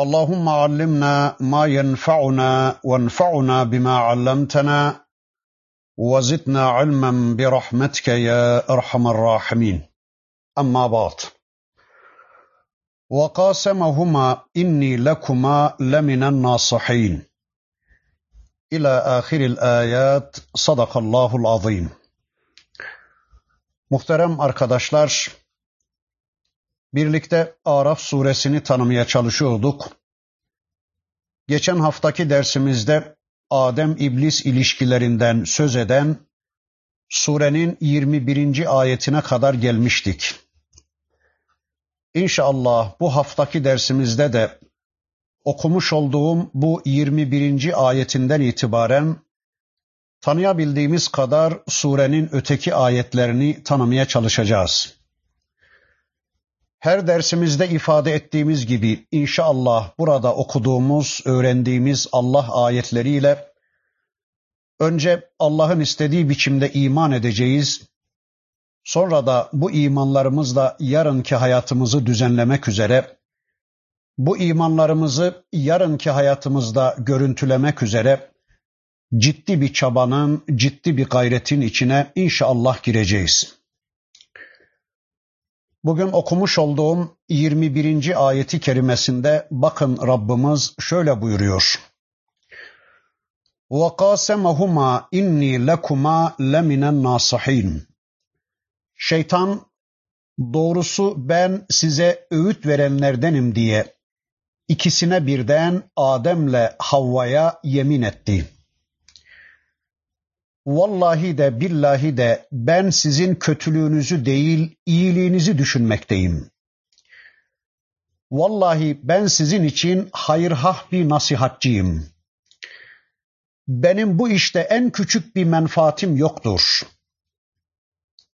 اللهم علمنا ما ينفعنا وانفعنا بما علمتنا وزدنا علما برحمتك يا أرحم الراحمين. أما بعد وقاسمهما إني لكما لمن الناصحين. إلى آخر الآيات صدق الله العظيم. Muhterem arkadaşlar, birlikte Araf suresini tanımaya çalışıyorduk. Geçen haftaki dersimizde Adem-İblis ilişkilerinden söz eden surenin 21. ayetine kadar gelmiştik. İnşallah bu haftaki dersimizde de okumuş olduğum bu 21. ayetinden itibaren tanıyabildiğimiz kadar surenin öteki ayetlerini tanımaya çalışacağız. Her dersimizde ifade ettiğimiz gibi inşallah burada okuduğumuz, öğrendiğimiz Allah ayetleriyle önce Allah'ın istediği biçimde iman edeceğiz. Sonra da bu imanlarımızla yarınki hayatımızı düzenlemek üzere, bu imanlarımızı yarınki hayatımızda görüntülemek üzere ciddi bir çabanın, ciddi bir gayretin içine inşallah gireceğiz. Bugün okumuş olduğum 21. ayeti kerimesinde bakın Rabbimiz şöyle buyuruyor. وَقَاسَمَهُمَا inni lekuma leminen nasihin. Şeytan doğrusu ben size öğüt verenlerdenim diye ikisine birden Adem'le Havva'ya yemin etti. Vallahi de billahi de ben sizin kötülüğünüzü değil iyiliğinizi düşünmekteyim. Vallahi ben sizin için hayırhah bir nasihatçıyım. Benim bu işte en küçük bir menfaatim yoktur.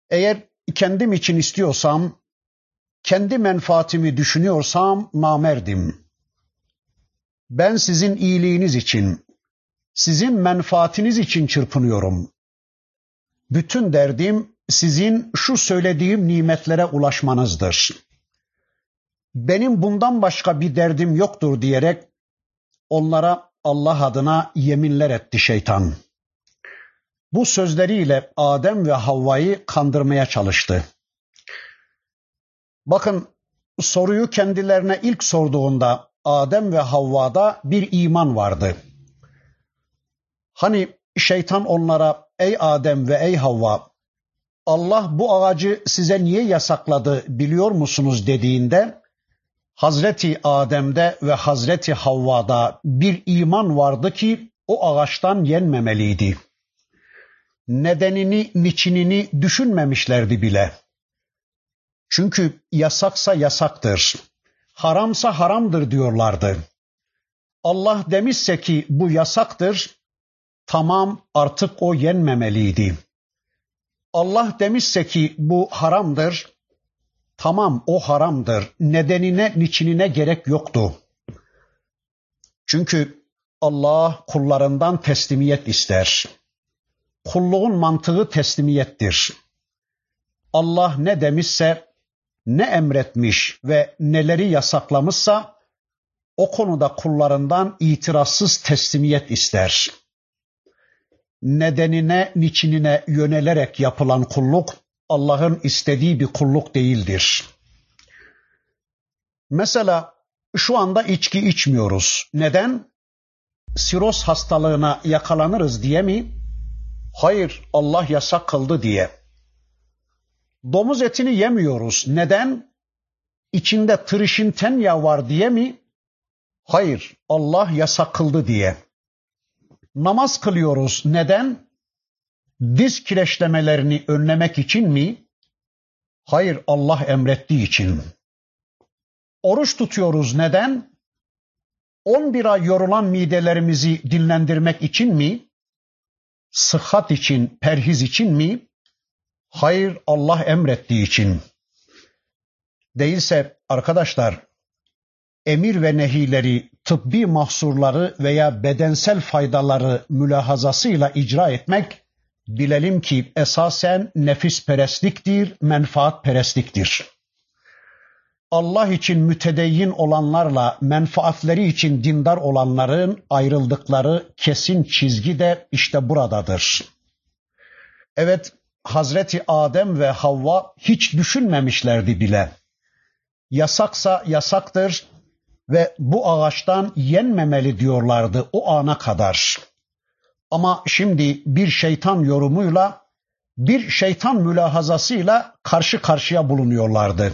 Eğer kendim için istiyorsam, kendi menfaatimi düşünüyorsam namerdim. Ben sizin iyiliğiniz için, sizin menfaatiniz için çırpınıyorum. Bütün derdim sizin şu söylediğim nimetlere ulaşmanızdır. Benim bundan başka bir derdim yoktur diyerek onlara Allah adına yeminler etti şeytan. Bu sözleriyle Adem ve Havva'yı kandırmaya çalıştı. Bakın soruyu kendilerine ilk sorduğunda Adem ve Havva'da bir iman vardı. Hani şeytan onlara ey Adem ve ey Havva Allah bu ağacı size niye yasakladı biliyor musunuz dediğinde Hazreti Adem'de ve Hazreti Havva'da bir iman vardı ki o ağaçtan yenmemeliydi. Nedenini, niçinini düşünmemişlerdi bile. Çünkü yasaksa yasaktır, haramsa haramdır diyorlardı. Allah demişse ki bu yasaktır, tamam artık o yenmemeliydi. Allah demişse ki bu haramdır, tamam o haramdır. Nedenine, niçinine gerek yoktu. Çünkü Allah kullarından teslimiyet ister. Kulluğun mantığı teslimiyettir. Allah ne demişse, ne emretmiş ve neleri yasaklamışsa o konuda kullarından itirazsız teslimiyet ister. Nedenine, niçinine yönelerek yapılan kulluk Allah'ın istediği bir kulluk değildir. Mesela şu anda içki içmiyoruz. Neden? Siroz hastalığına yakalanırız diye mi? Hayır, Allah yasak kıldı diye. Domuz etini yemiyoruz. Neden? İçinde tırışın yağı var diye mi? Hayır, Allah yasak kıldı diye. Namaz kılıyoruz. Neden? Diz kireçlemelerini önlemek için mi? Hayır, Allah emrettiği için. Oruç tutuyoruz. Neden? 11 ay yorulan midelerimizi dinlendirmek için mi? Sıhhat için, perhiz için mi? Hayır, Allah emrettiği için. Değilse arkadaşlar, emir ve nehileri, tıbbi mahsurları veya bedensel faydaları mülahazasıyla icra etmek, bilelim ki esasen nefis perestliktir, menfaat perestliktir. Allah için mütedeyyin olanlarla menfaatleri için dindar olanların ayrıldıkları kesin çizgi de işte buradadır. Evet, Hazreti Adem ve Havva hiç düşünmemişlerdi bile. Yasaksa yasaktır ve bu ağaçtan yenmemeli diyorlardı o ana kadar. Ama şimdi bir şeytan yorumuyla, bir şeytan mülahazasıyla karşı karşıya bulunuyorlardı.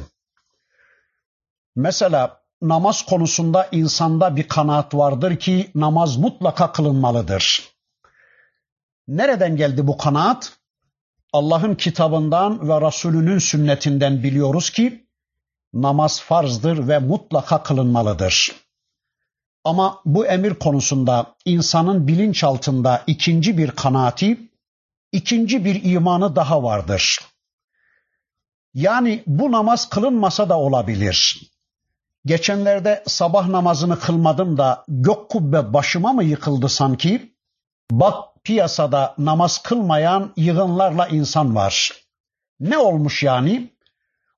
Mesela namaz konusunda insanda bir kanaat vardır ki namaz mutlaka kılınmalıdır. Nereden geldi bu kanaat? Allah'ın kitabından ve Resulünün sünnetinden biliyoruz ki namaz farzdır ve mutlaka kılınmalıdır. Ama bu emir konusunda insanın bilinçaltında ikinci bir kanaati, ikinci bir imanı daha vardır. Yani bu namaz kılınmasa da olabilir. Geçenlerde sabah namazını kılmadım da gök kubbe başıma mı yıkıldı sanki? Bak piyasada namaz kılmayan yığınlarla insan var. Ne olmuş yani?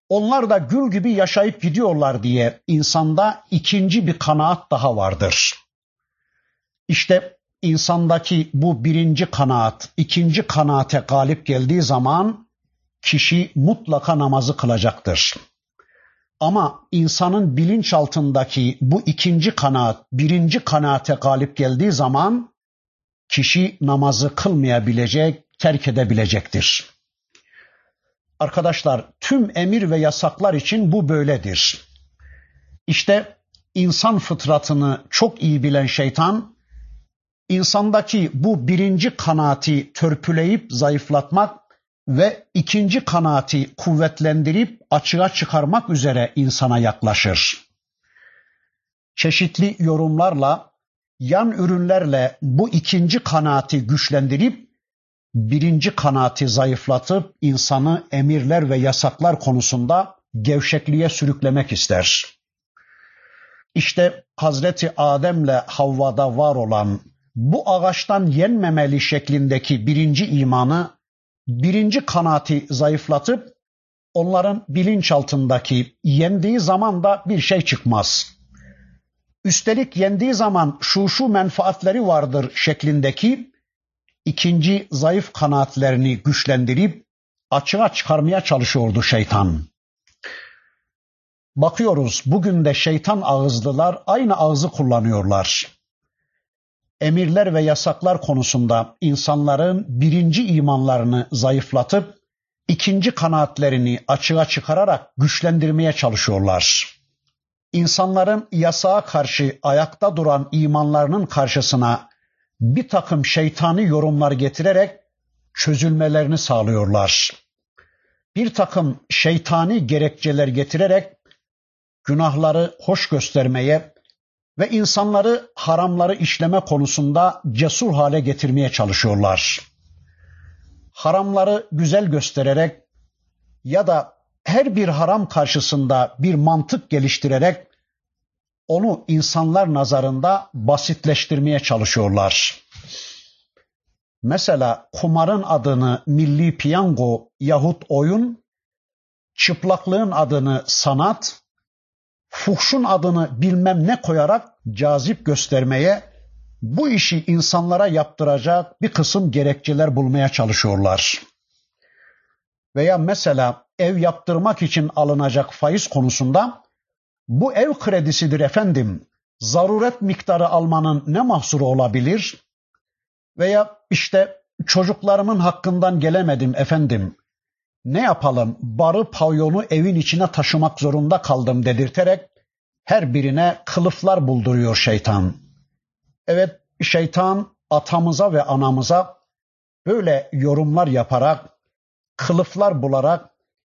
Onlar da gül gibi yaşayıp gidiyorlar diye insanda ikinci bir kanaat daha vardır. İşte insandaki bu birinci kanaat, ikinci kanaate galip geldiği zaman kişi mutlaka namazı kılacaktır. Ama insanın bilinçaltındaki bu ikinci kanaat, birinci kanaate galip geldiği zaman kişi namazı kılmayabilecek, terk edebilecektir. Arkadaşlar tüm emir ve yasaklar için bu böyledir. İşte insan fıtratını çok iyi bilen şeytan insandaki bu birinci kanaati törpüleyip zayıflatmak ve ikinci kanaati kuvvetlendirip açığa çıkarmak üzere insana yaklaşır. Çeşitli yorumlarla, yan ürünlerle bu ikinci kanaati güçlendirip birinci kanaati zayıflatıp insanı emirler ve yasaklar konusunda gevşekliğe sürüklemek ister. İşte Hazreti Adem'le Havva'da var olan bu ağaçtan yenmemeli şeklindeki birinci imanı birinci kanaati zayıflatıp onların bilinçaltındaki yendiği zaman da bir şey çıkmaz. Üstelik yendiği zaman şu şu menfaatleri vardır şeklindeki ikinci zayıf kanaatlerini güçlendirip açığa çıkarmaya çalışıyordu şeytan. Bakıyoruz bugün de şeytan ağızlılar aynı ağzı kullanıyorlar emirler ve yasaklar konusunda insanların birinci imanlarını zayıflatıp ikinci kanaatlerini açığa çıkararak güçlendirmeye çalışıyorlar. İnsanların yasağa karşı ayakta duran imanlarının karşısına bir takım şeytani yorumlar getirerek çözülmelerini sağlıyorlar. Bir takım şeytani gerekçeler getirerek günahları hoş göstermeye ve insanları haramları işleme konusunda cesur hale getirmeye çalışıyorlar. Haramları güzel göstererek ya da her bir haram karşısında bir mantık geliştirerek onu insanlar nazarında basitleştirmeye çalışıyorlar. Mesela kumarın adını milli piyango yahut oyun, çıplaklığın adını sanat, fuhşun adını bilmem ne koyarak cazip göstermeye, bu işi insanlara yaptıracak bir kısım gerekçeler bulmaya çalışıyorlar. Veya mesela ev yaptırmak için alınacak faiz konusunda bu ev kredisidir efendim. Zaruret miktarı almanın ne mahsuru olabilir? Veya işte çocuklarımın hakkından gelemedim efendim. Ne yapalım barı pavyonu evin içine taşımak zorunda kaldım dedirterek her birine kılıflar bulduruyor şeytan. Evet şeytan atamıza ve anamıza böyle yorumlar yaparak, kılıflar bularak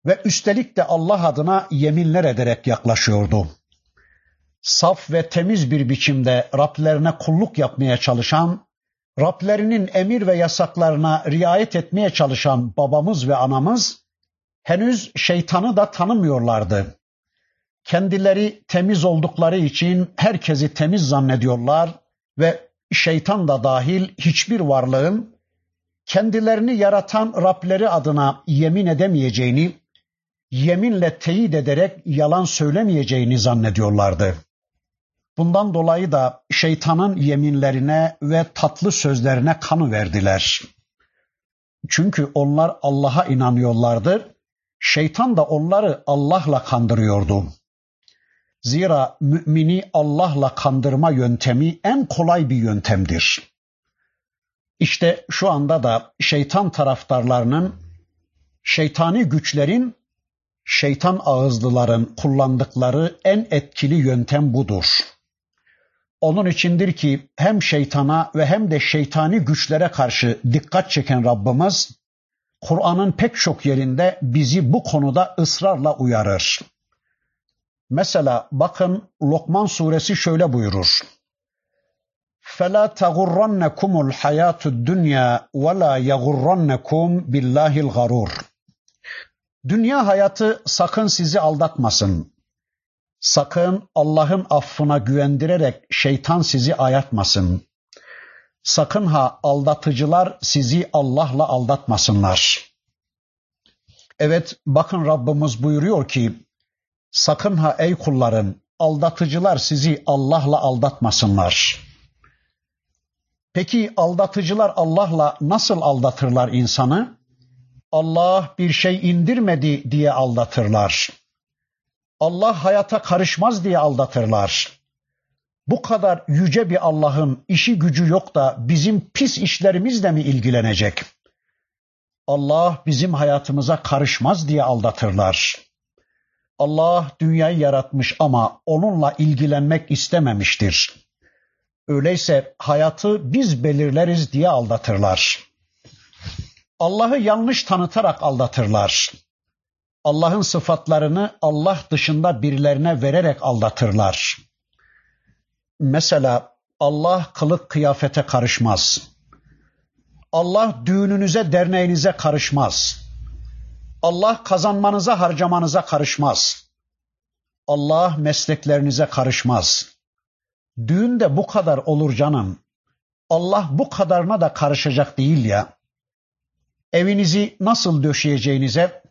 ve üstelik de Allah adına yeminler ederek yaklaşıyordu. saf ve temiz bir biçimde Rablerine kulluk yapmaya çalışan, Rablerinin emir ve yasaklarına riayet etmeye çalışan babamız ve anamız henüz şeytanı da tanımıyorlardı. Kendileri temiz oldukları için herkesi temiz zannediyorlar ve şeytan da dahil hiçbir varlığın kendilerini yaratan Rableri adına yemin edemeyeceğini, yeminle teyit ederek yalan söylemeyeceğini zannediyorlardı. Bundan dolayı da şeytanın yeminlerine ve tatlı sözlerine kanı verdiler. Çünkü onlar Allah'a inanıyorlardı. Şeytan da onları Allah'la kandırıyordu. Zira mümini Allah'la kandırma yöntemi en kolay bir yöntemdir. İşte şu anda da şeytan taraftarlarının, şeytani güçlerin, şeytan ağızlıların kullandıkları en etkili yöntem budur. Onun içindir ki hem şeytana ve hem de şeytani güçlere karşı dikkat çeken Rabbimiz Kur'an'ın pek çok yerinde bizi bu konuda ısrarla uyarır. Mesela bakın Lokman suresi şöyle buyurur. فَلَا تَغُرَّنَّكُمُ الْحَيَاةُ الدُّنْيَا وَلَا يَغُرَّنَّكُمْ بِاللّٰهِ الْغَرُورِ Dünya hayatı sakın sizi aldatmasın. Sakın Allah'ın affına güvendirerek şeytan sizi ayatmasın. Sakın ha aldatıcılar sizi Allah'la aldatmasınlar. Evet bakın Rabbimiz buyuruyor ki sakın ha ey kullarım aldatıcılar sizi Allah'la aldatmasınlar. Peki aldatıcılar Allah'la nasıl aldatırlar insanı? Allah bir şey indirmedi diye aldatırlar. Allah hayata karışmaz diye aldatırlar. Bu kadar yüce bir Allah'ın işi gücü yok da bizim pis işlerimizle mi ilgilenecek? Allah bizim hayatımıza karışmaz diye aldatırlar. Allah dünyayı yaratmış ama onunla ilgilenmek istememiştir. Öyleyse hayatı biz belirleriz diye aldatırlar. Allah'ı yanlış tanıtarak aldatırlar. Allah'ın sıfatlarını Allah dışında birilerine vererek aldatırlar. Mesela Allah kılık kıyafete karışmaz. Allah düğününüze, derneğinize karışmaz. Allah kazanmanıza, harcamanıza karışmaz. Allah mesleklerinize karışmaz. Düğün de bu kadar olur canım. Allah bu kadarına da karışacak değil ya. Evinizi nasıl döşeyeceğinize,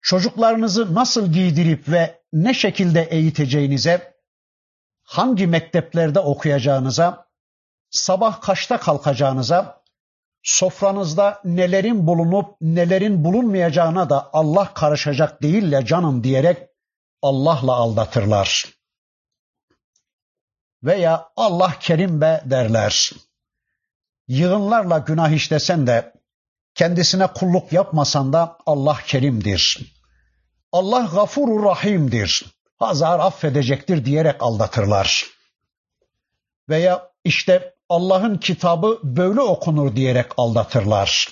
çocuklarınızı nasıl giydirip ve ne şekilde eğiteceğinize, hangi mekteplerde okuyacağınıza, sabah kaçta kalkacağınıza, sofranızda nelerin bulunup nelerin bulunmayacağına da Allah karışacak değil ya canım diyerek Allah'la aldatırlar. Veya Allah kerim be derler. Yığınlarla günah işlesen de kendisine kulluk yapmasan da Allah kerimdir. Allah gafurur rahimdir. Hazar affedecektir diyerek aldatırlar. Veya işte Allah'ın kitabı böyle okunur diyerek aldatırlar.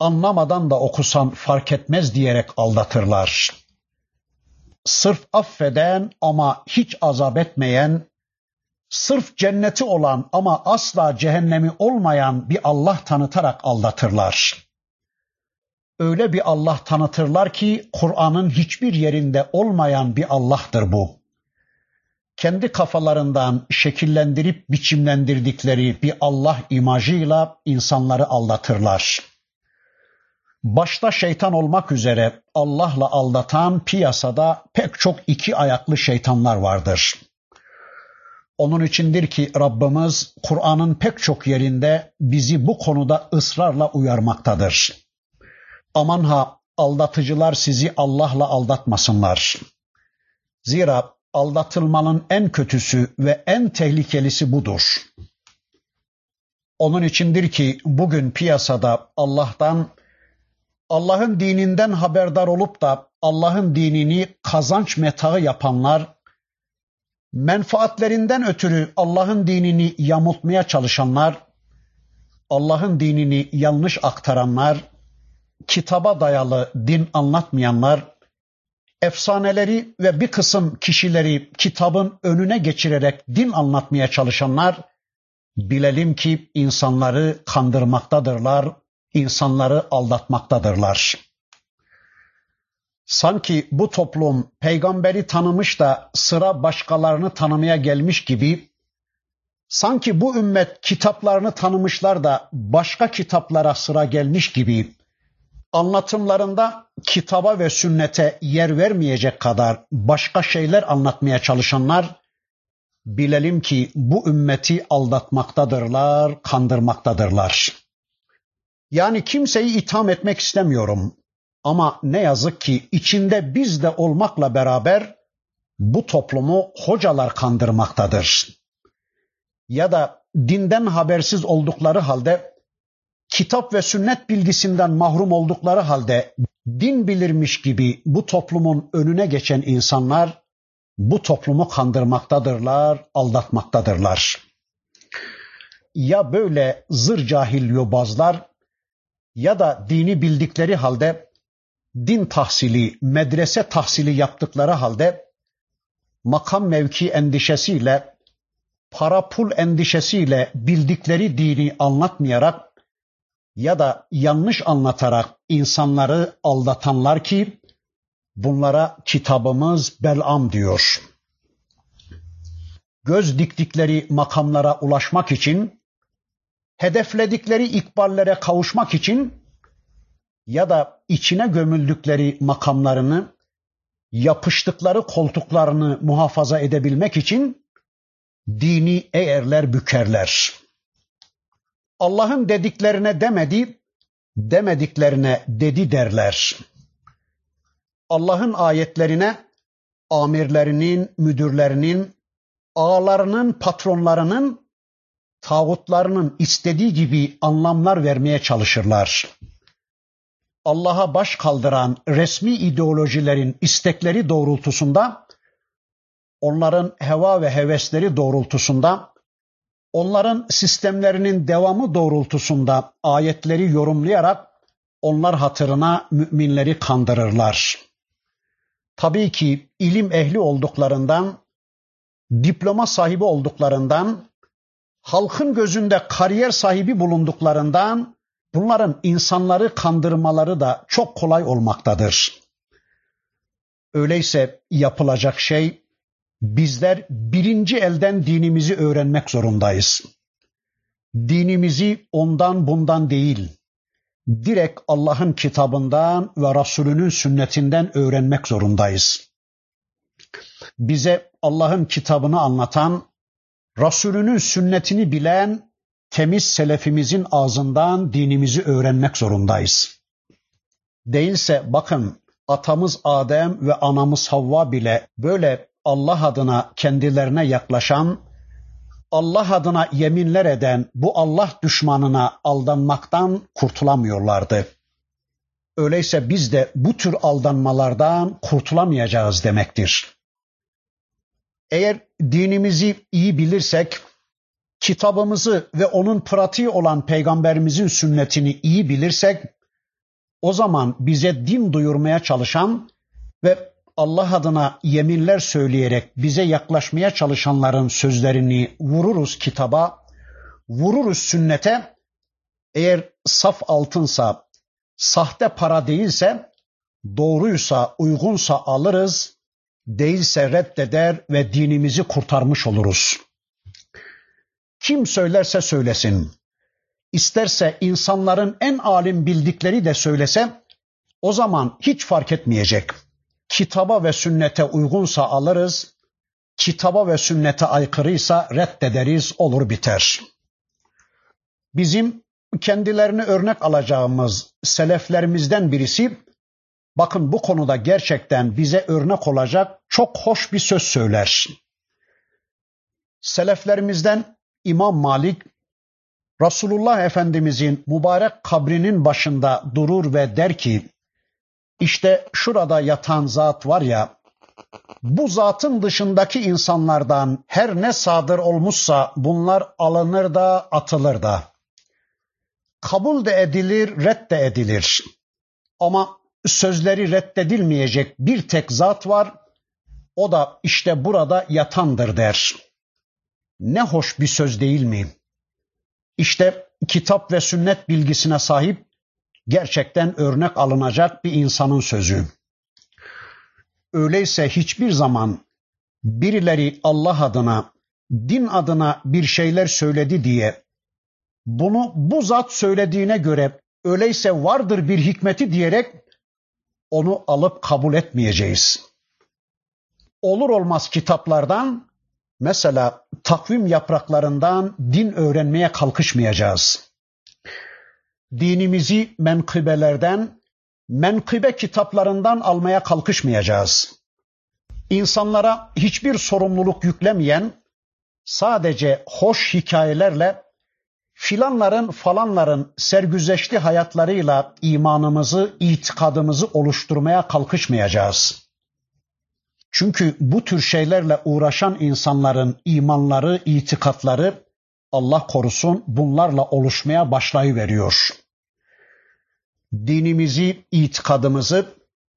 Anlamadan da okusan fark etmez diyerek aldatırlar. Sırf affeden ama hiç azap etmeyen, sırf cenneti olan ama asla cehennemi olmayan bir Allah tanıtarak aldatırlar. Öyle bir Allah tanıtırlar ki Kur'an'ın hiçbir yerinde olmayan bir Allah'tır bu. Kendi kafalarından şekillendirip biçimlendirdikleri bir Allah imajıyla insanları aldatırlar. Başta şeytan olmak üzere Allah'la aldatan piyasada pek çok iki ayaklı şeytanlar vardır. Onun içindir ki Rabbimiz Kur'an'ın pek çok yerinde bizi bu konuda ısrarla uyarmaktadır. Aman ha aldatıcılar sizi Allah'la aldatmasınlar. Zira aldatılmanın en kötüsü ve en tehlikelisi budur. Onun içindir ki bugün piyasada Allah'tan Allah'ın dininden haberdar olup da Allah'ın dinini kazanç metağı yapanlar menfaatlerinden ötürü Allah'ın dinini yamultmaya çalışanlar, Allah'ın dinini yanlış aktaranlar, kitaba dayalı din anlatmayanlar, efsaneleri ve bir kısım kişileri kitabın önüne geçirerek din anlatmaya çalışanlar bilelim ki insanları kandırmaktadırlar, insanları aldatmaktadırlar. Sanki bu toplum peygamberi tanımış da sıra başkalarını tanımaya gelmiş gibi sanki bu ümmet kitaplarını tanımışlar da başka kitaplara sıra gelmiş gibi anlatımlarında kitaba ve sünnete yer vermeyecek kadar başka şeyler anlatmaya çalışanlar bilelim ki bu ümmeti aldatmaktadırlar, kandırmaktadırlar. Yani kimseyi itham etmek istemiyorum. Ama ne yazık ki içinde biz de olmakla beraber bu toplumu hocalar kandırmaktadır. Ya da dinden habersiz oldukları halde kitap ve sünnet bilgisinden mahrum oldukları halde din bilirmiş gibi bu toplumun önüne geçen insanlar bu toplumu kandırmaktadırlar, aldatmaktadırlar. Ya böyle zır cahil yobazlar ya da dini bildikleri halde din tahsili, medrese tahsili yaptıkları halde makam mevki endişesiyle, para pul endişesiyle bildikleri dini anlatmayarak ya da yanlış anlatarak insanları aldatanlar ki bunlara kitabımız Belam diyor. Göz diktikleri makamlara ulaşmak için, hedefledikleri ikballere kavuşmak için ya da içine gömüldükleri makamlarını, yapıştıkları koltuklarını muhafaza edebilmek için dini eğerler bükerler. Allah'ın dediklerine demedi, demediklerine dedi derler. Allah'ın ayetlerine amirlerinin, müdürlerinin, ağalarının, patronlarının, tağutlarının istediği gibi anlamlar vermeye çalışırlar. Allah'a baş kaldıran resmi ideolojilerin istekleri doğrultusunda, onların heva ve hevesleri doğrultusunda, onların sistemlerinin devamı doğrultusunda ayetleri yorumlayarak onlar hatırına müminleri kandırırlar. Tabii ki ilim ehli olduklarından, diploma sahibi olduklarından, halkın gözünde kariyer sahibi bulunduklarından Bunların insanları kandırmaları da çok kolay olmaktadır. Öyleyse yapılacak şey bizler birinci elden dinimizi öğrenmek zorundayız. Dinimizi ondan bundan değil, direkt Allah'ın kitabından ve Resulünün sünnetinden öğrenmek zorundayız. Bize Allah'ın kitabını anlatan, Resulünün sünnetini bilen temiz selefimizin ağzından dinimizi öğrenmek zorundayız. Değilse bakın atamız Adem ve anamız Havva bile böyle Allah adına kendilerine yaklaşan, Allah adına yeminler eden bu Allah düşmanına aldanmaktan kurtulamıyorlardı. Öyleyse biz de bu tür aldanmalardan kurtulamayacağız demektir. Eğer dinimizi iyi bilirsek, kitabımızı ve onun pratiği olan peygamberimizin sünnetini iyi bilirsek o zaman bize din duyurmaya çalışan ve Allah adına yeminler söyleyerek bize yaklaşmaya çalışanların sözlerini vururuz kitaba, vururuz sünnete. Eğer saf altınsa, sahte para değilse, doğruysa, uygunsa alırız, değilse reddeder ve dinimizi kurtarmış oluruz.'' Kim söylerse söylesin, isterse insanların en alim bildikleri de söylese, o zaman hiç fark etmeyecek. Kitaba ve sünnete uygunsa alırız, kitaba ve sünnete aykırıysa reddederiz, olur biter. Bizim kendilerini örnek alacağımız seleflerimizden birisi, bakın bu konuda gerçekten bize örnek olacak çok hoş bir söz söyler. Seleflerimizden İmam Malik Resulullah Efendimizin mübarek kabrinin başında durur ve der ki işte şurada yatan zat var ya bu zatın dışındaki insanlardan her ne sadır olmuşsa bunlar alınır da atılır da. Kabul de edilir, red de edilir. Ama sözleri reddedilmeyecek bir tek zat var. O da işte burada yatandır der. Ne hoş bir söz değil mi? İşte kitap ve sünnet bilgisine sahip gerçekten örnek alınacak bir insanın sözü. Öyleyse hiçbir zaman birileri Allah adına, din adına bir şeyler söyledi diye bunu bu zat söylediğine göre öyleyse vardır bir hikmeti diyerek onu alıp kabul etmeyeceğiz. Olur olmaz kitaplardan mesela takvim yapraklarından din öğrenmeye kalkışmayacağız. Dinimizi menkıbelerden, menkıbe kitaplarından almaya kalkışmayacağız. İnsanlara hiçbir sorumluluk yüklemeyen, sadece hoş hikayelerle filanların falanların sergüzeşli hayatlarıyla imanımızı, itikadımızı oluşturmaya kalkışmayacağız. Çünkü bu tür şeylerle uğraşan insanların imanları, itikatları Allah korusun bunlarla oluşmaya başlayıveriyor. Dinimizi, itikadımızı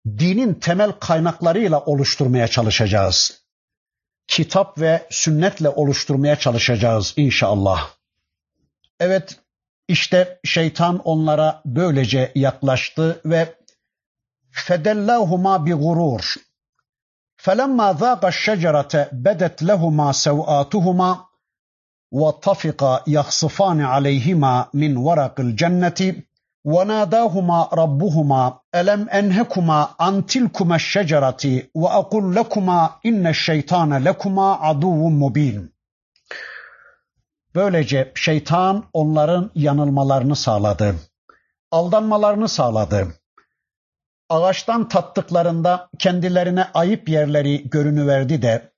dinin temel kaynaklarıyla oluşturmaya çalışacağız. Kitap ve sünnetle oluşturmaya çalışacağız inşallah. Evet işte şeytan onlara böylece yaklaştı ve fedellahuma bi gurur. فَلَمَّا ذَاقَ الشَّجَرَةَ بَدَتْ لَهُمَا سَوْآتُهُمَا وَطَفِقَا يَخْصِفَانِ عَلَيْهِمَا مِنْ وَرَقِ الْجَنَّةِ وناداهما ربهما ألم أنهكما عن تلكما الشجرة وأقول لكما إن الشيطان لكما عدو مبين Böylece şeytan onların yanılmalarını sağladı. Aldanmalarını sağladı. Ağaçtan tattıklarında kendilerine ayıp yerleri görünüverdi de,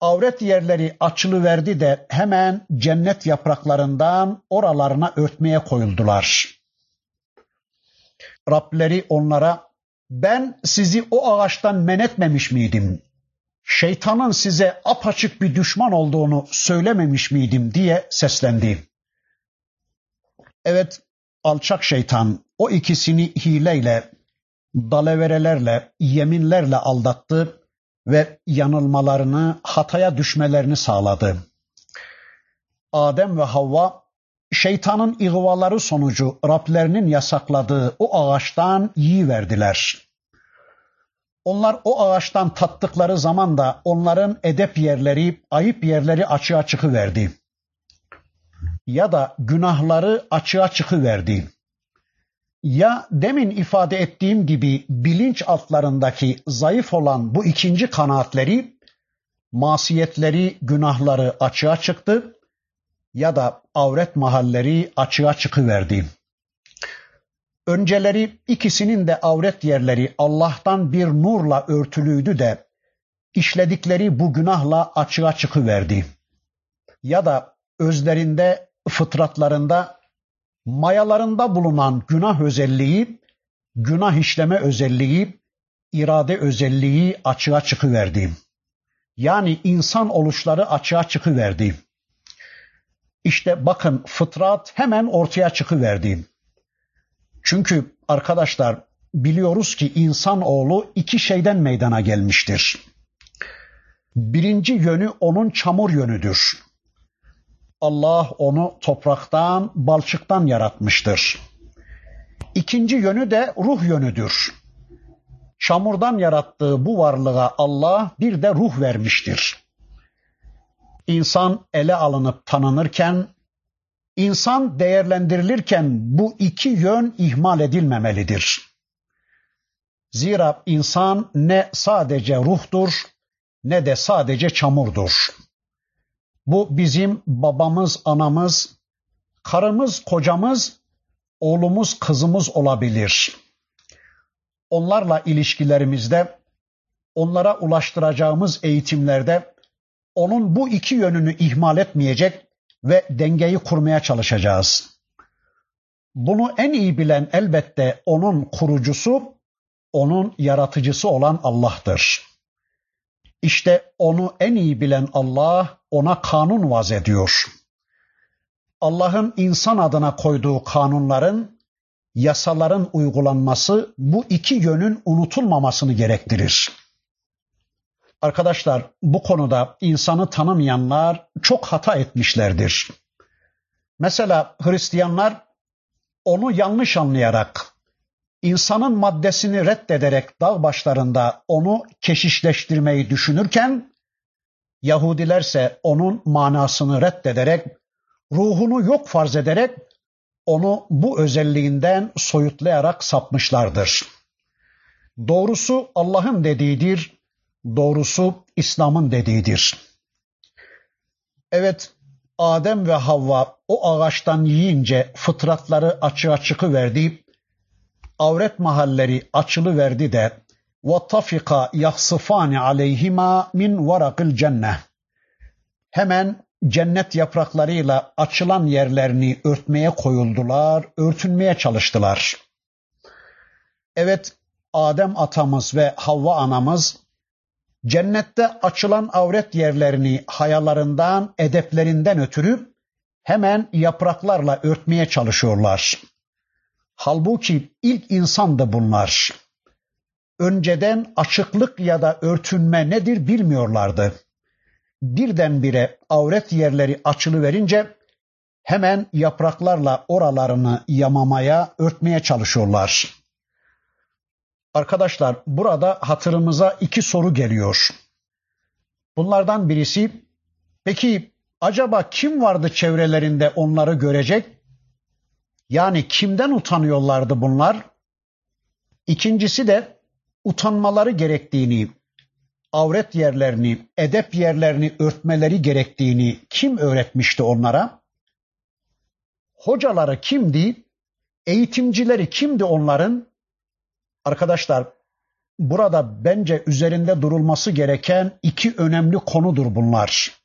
avret yerleri açılıverdi de hemen cennet yapraklarından oralarına örtmeye koyuldular. Rableri onlara ben sizi o ağaçtan men etmemiş miydim? şeytanın size apaçık bir düşman olduğunu söylememiş miydim diye seslendi. Evet alçak şeytan o ikisini hileyle, dalaverelerle, yeminlerle aldattı ve yanılmalarını, hataya düşmelerini sağladı. Adem ve Havva şeytanın ihvaları sonucu Rablerinin yasakladığı o ağaçtan yiyiverdiler. Onlar o ağaçtan tattıkları zaman da onların edep yerleri, ayıp yerleri açığa çıkıverdi. Ya da günahları açığa çıkıverdi. Ya demin ifade ettiğim gibi bilinç altlarındaki zayıf olan bu ikinci kanaatleri, masiyetleri, günahları açığa çıktı ya da avret mahalleri açığa çıkıverdi. Önceleri ikisinin de avret yerleri Allah'tan bir nurla örtülüydü de işledikleri bu günahla açığa çıkıverdi. Ya da özlerinde, fıtratlarında, mayalarında bulunan günah özelliği, günah işleme özelliği, irade özelliği açığa çıkıverdi. Yani insan oluşları açığa çıkıverdi. İşte bakın fıtrat hemen ortaya çıkıverdi. Çünkü arkadaşlar biliyoruz ki insan oğlu iki şeyden meydana gelmiştir. Birinci yönü onun çamur yönüdür. Allah onu topraktan, balçıktan yaratmıştır. İkinci yönü de ruh yönüdür. Çamurdan yarattığı bu varlığa Allah bir de ruh vermiştir. İnsan ele alınıp tanınırken İnsan değerlendirilirken bu iki yön ihmal edilmemelidir. Zira insan ne sadece ruhtur ne de sadece çamurdur. Bu bizim babamız, anamız, karımız, kocamız, oğlumuz, kızımız olabilir. Onlarla ilişkilerimizde, onlara ulaştıracağımız eğitimlerde onun bu iki yönünü ihmal etmeyecek ve dengeyi kurmaya çalışacağız. Bunu en iyi bilen elbette onun kurucusu, onun yaratıcısı olan Allah'tır. İşte onu en iyi bilen Allah ona kanun vaz ediyor. Allah'ın insan adına koyduğu kanunların yasaların uygulanması bu iki yönün unutulmamasını gerektirir. Arkadaşlar bu konuda insanı tanımayanlar çok hata etmişlerdir. Mesela Hristiyanlar onu yanlış anlayarak, insanın maddesini reddederek dağ başlarında onu keşişleştirmeyi düşünürken, Yahudilerse onun manasını reddederek, ruhunu yok farz ederek, onu bu özelliğinden soyutlayarak sapmışlardır. Doğrusu Allah'ın dediğidir, doğrusu İslam'ın dediğidir. Evet, Adem ve Havva o ağaçtan yiyince fıtratları açığa çıkıverdi, avret mahalleri açılı verdi de وَطَفِقَ يَخْصِفَانِ عَلَيْهِمَا min وَرَقِ الْجَنَّةِ Hemen cennet yapraklarıyla açılan yerlerini örtmeye koyuldular, örtünmeye çalıştılar. Evet, Adem atamız ve Havva anamız cennette açılan avret yerlerini hayalarından, edeplerinden ötürü hemen yapraklarla örtmeye çalışıyorlar. Halbuki ilk insan da bunlar. Önceden açıklık ya da örtünme nedir bilmiyorlardı. Birdenbire avret yerleri açılı verince hemen yapraklarla oralarını yamamaya, örtmeye çalışıyorlar. Arkadaşlar burada hatırımıza iki soru geliyor. Bunlardan birisi peki acaba kim vardı çevrelerinde onları görecek? Yani kimden utanıyorlardı bunlar? İkincisi de utanmaları gerektiğini, avret yerlerini, edep yerlerini örtmeleri gerektiğini kim öğretmişti onlara? Hocaları kimdi? Eğitimcileri kimdi onların? Arkadaşlar burada bence üzerinde durulması gereken iki önemli konudur bunlar.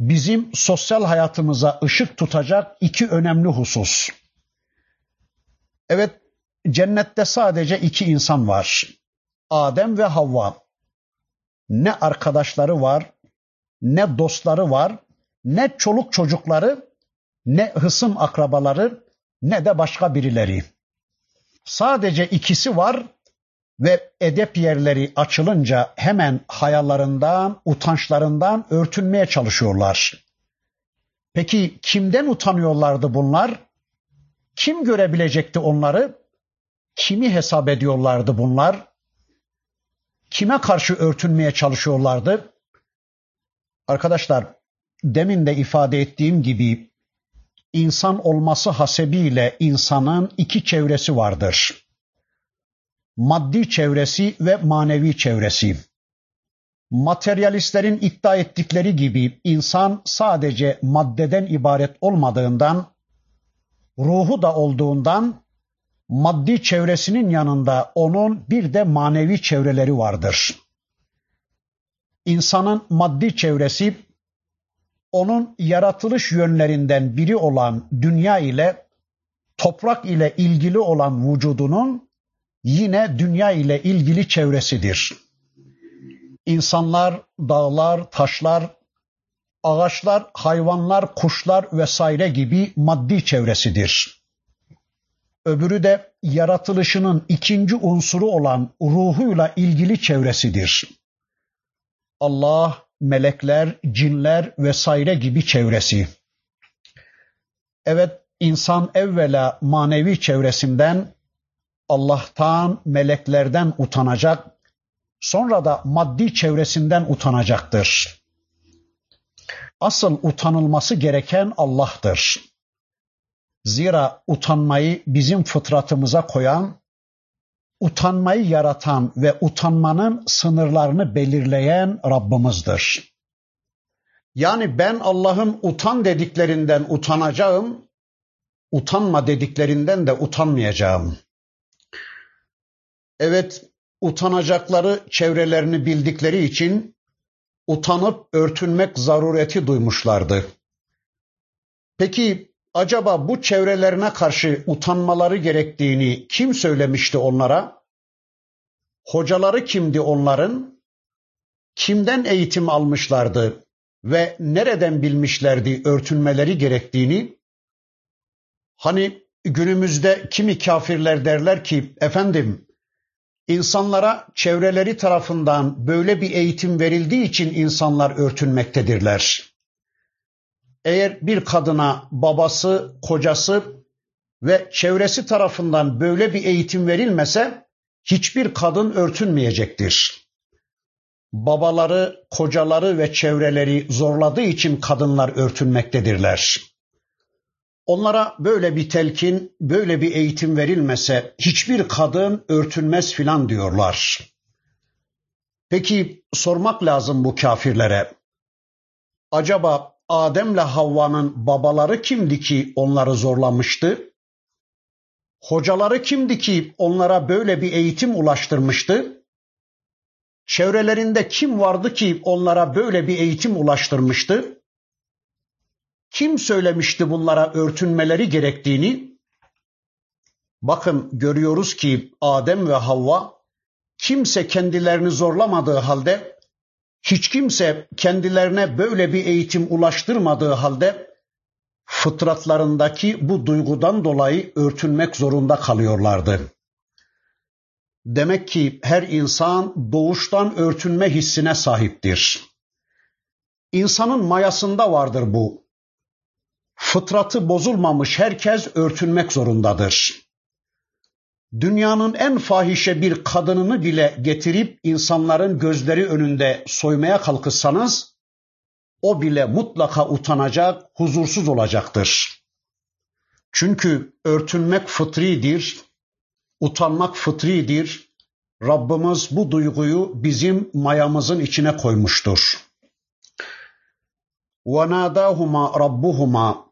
Bizim sosyal hayatımıza ışık tutacak iki önemli husus. Evet, cennette sadece iki insan var. Adem ve Havva. Ne arkadaşları var, ne dostları var, ne çoluk çocukları, ne hısım akrabaları, ne de başka birileri. Sadece ikisi var ve edep yerleri açılınca hemen hayallarından, utançlarından örtünmeye çalışıyorlar. Peki kimden utanıyorlardı bunlar? Kim görebilecekti onları? Kimi hesap ediyorlardı bunlar? Kime karşı örtünmeye çalışıyorlardı? Arkadaşlar, demin de ifade ettiğim gibi insan olması hasebiyle insanın iki çevresi vardır. Maddi çevresi ve manevi çevresi. Materyalistlerin iddia ettikleri gibi insan sadece maddeden ibaret olmadığından, ruhu da olduğundan maddi çevresinin yanında onun bir de manevi çevreleri vardır. İnsanın maddi çevresi onun yaratılış yönlerinden biri olan dünya ile toprak ile ilgili olan vücudunun yine dünya ile ilgili çevresidir. İnsanlar, dağlar, taşlar, ağaçlar, hayvanlar, kuşlar vesaire gibi maddi çevresidir. Öbürü de yaratılışının ikinci unsuru olan ruhuyla ilgili çevresidir. Allah melekler, cinler vesaire gibi çevresi. Evet insan evvela manevi çevresinden Allah'tan, meleklerden utanacak, sonra da maddi çevresinden utanacaktır. Asıl utanılması gereken Allah'tır. Zira utanmayı bizim fıtratımıza koyan utanmayı yaratan ve utanmanın sınırlarını belirleyen Rabbimizdir. Yani ben Allah'ın utan dediklerinden utanacağım, utanma dediklerinden de utanmayacağım. Evet, utanacakları çevrelerini bildikleri için utanıp örtünmek zarureti duymuşlardı. Peki acaba bu çevrelerine karşı utanmaları gerektiğini kim söylemişti onlara? Hocaları kimdi onların? Kimden eğitim almışlardı ve nereden bilmişlerdi örtünmeleri gerektiğini? Hani günümüzde kimi kafirler derler ki efendim insanlara çevreleri tarafından böyle bir eğitim verildiği için insanlar örtünmektedirler. Eğer bir kadına babası, kocası ve çevresi tarafından böyle bir eğitim verilmese hiçbir kadın örtünmeyecektir. Babaları, kocaları ve çevreleri zorladığı için kadınlar örtünmektedirler. Onlara böyle bir telkin, böyle bir eğitim verilmese hiçbir kadın örtünmez filan diyorlar. Peki sormak lazım bu kafirlere. Acaba Adem'le Havva'nın babaları kimdi ki onları zorlamıştı? Hocaları kimdi ki onlara böyle bir eğitim ulaştırmıştı? Çevrelerinde kim vardı ki onlara böyle bir eğitim ulaştırmıştı? Kim söylemişti bunlara örtünmeleri gerektiğini? Bakın görüyoruz ki Adem ve Havva kimse kendilerini zorlamadığı halde hiç kimse kendilerine böyle bir eğitim ulaştırmadığı halde fıtratlarındaki bu duygudan dolayı örtünmek zorunda kalıyorlardı. Demek ki her insan doğuştan örtünme hissine sahiptir. İnsanın mayasında vardır bu Fıtratı bozulmamış herkes örtünmek zorundadır. Dünyanın en fahişe bir kadınını bile getirip insanların gözleri önünde soymaya kalkışsanız o bile mutlaka utanacak, huzursuz olacaktır. Çünkü örtünmek fıtridir, utanmak fıtridir. Rabbimiz bu duyguyu bizim mayamızın içine koymuştur. وَنَادَاهُمَا رَبُّهُمَا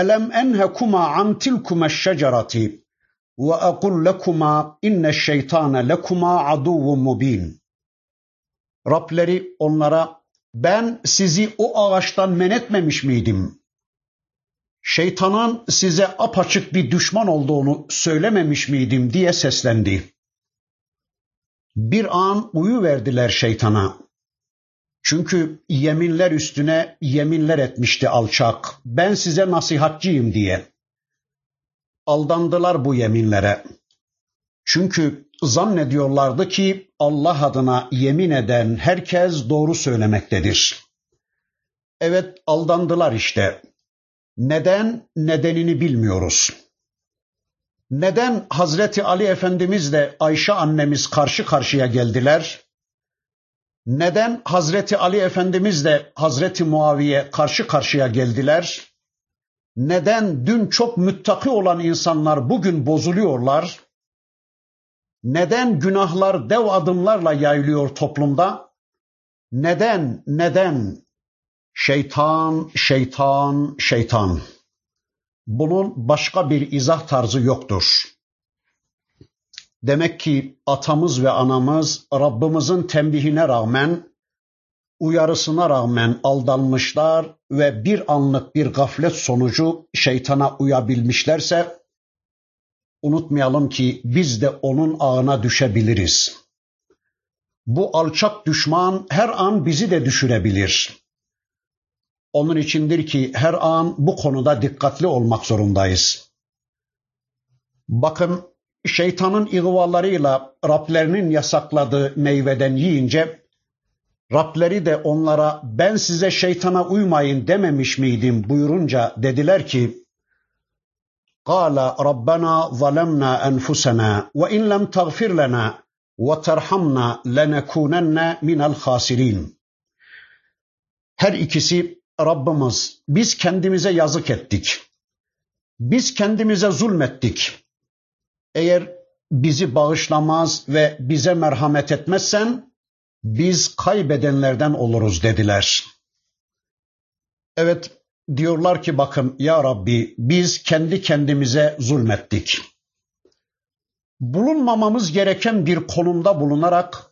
أَلَمْ أَنْهَكُمَا عَنْ تِلْكُمَا الشَّجَرَةِ وَأَقُلْ لَكُمَا إِنَّ الشَّيْطَانَ لَكُمَا عَدُوٌ مُبِينٌ Rableri onlara ben sizi o ağaçtan men etmemiş miydim? Şeytanın size apaçık bir düşman olduğunu söylememiş miydim diye seslendi. Bir an uyu verdiler şeytana. Çünkü yeminler üstüne yeminler etmişti alçak. Ben size nasihatçıyım diye. Aldandılar bu yeminlere. Çünkü zannediyorlardı ki Allah adına yemin eden herkes doğru söylemektedir. Evet aldandılar işte. Neden nedenini bilmiyoruz. Neden Hazreti Ali Efendimizle Ayşe annemiz karşı karşıya geldiler? Neden Hazreti Ali Efendimizle Hazreti Muaviye karşı karşıya geldiler? Neden dün çok müttaki olan insanlar bugün bozuluyorlar? Neden günahlar dev adımlarla yayılıyor toplumda? Neden, neden? Şeytan, şeytan, şeytan. Bunun başka bir izah tarzı yoktur. Demek ki atamız ve anamız Rabbimizin tembihine rağmen, uyarısına rağmen aldanmışlar ve bir anlık bir gaflet sonucu şeytana uyabilmişlerse unutmayalım ki biz de onun ağına düşebiliriz. Bu alçak düşman her an bizi de düşürebilir. Onun içindir ki her an bu konuda dikkatli olmak zorundayız. Bakın şeytanın ihvalarıyla Rablerinin yasakladığı meyveden yiyince Rableri de onlara ben size şeytana uymayın dememiş miydim buyurunca dediler ki قال ربنا ظلمنا أنفسنا وإن لم تغفر لنا وترحمنا لنكونن من الخاسرين Her ikisi Rabbimiz biz kendimize yazık ettik. Biz kendimize zulmettik. Eğer bizi bağışlamaz ve bize merhamet etmezsen biz kaybedenlerden oluruz dediler. Evet diyorlar ki bakın ya Rabbi biz kendi kendimize zulmettik. Bulunmamamız gereken bir konumda bulunarak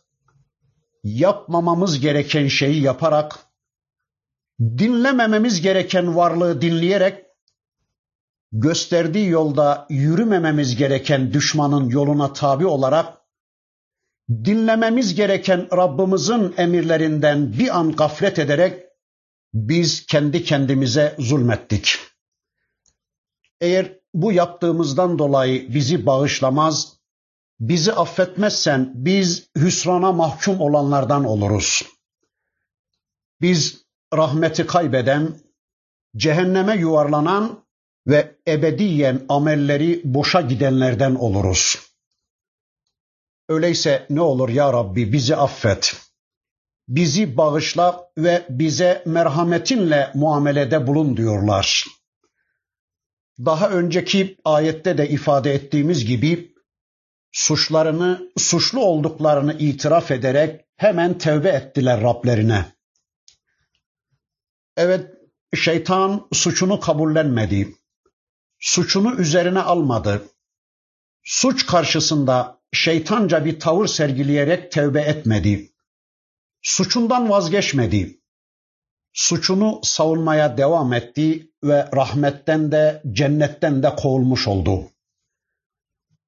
yapmamamız gereken şeyi yaparak dinlemememiz gereken varlığı dinleyerek gösterdiği yolda yürümememiz gereken düşmanın yoluna tabi olarak dinlememiz gereken Rabbimizin emirlerinden bir an gaflet ederek biz kendi kendimize zulmettik. Eğer bu yaptığımızdan dolayı bizi bağışlamaz, bizi affetmezsen biz hüsrana mahkum olanlardan oluruz. Biz rahmeti kaybeden, cehenneme yuvarlanan ve ebediyen amelleri boşa gidenlerden oluruz. Öyleyse ne olur ya Rabbi bizi affet. Bizi bağışla ve bize merhametinle muamelede bulun diyorlar. Daha önceki ayette de ifade ettiğimiz gibi suçlarını, suçlu olduklarını itiraf ederek hemen tevbe ettiler Rablerine. Evet, şeytan suçunu kabullenmedi. Suçunu üzerine almadı. Suç karşısında şeytanca bir tavır sergileyerek tevbe etmedi. Suçundan vazgeçmedi. Suçunu savunmaya devam etti ve rahmetten de cennetten de kovulmuş oldu.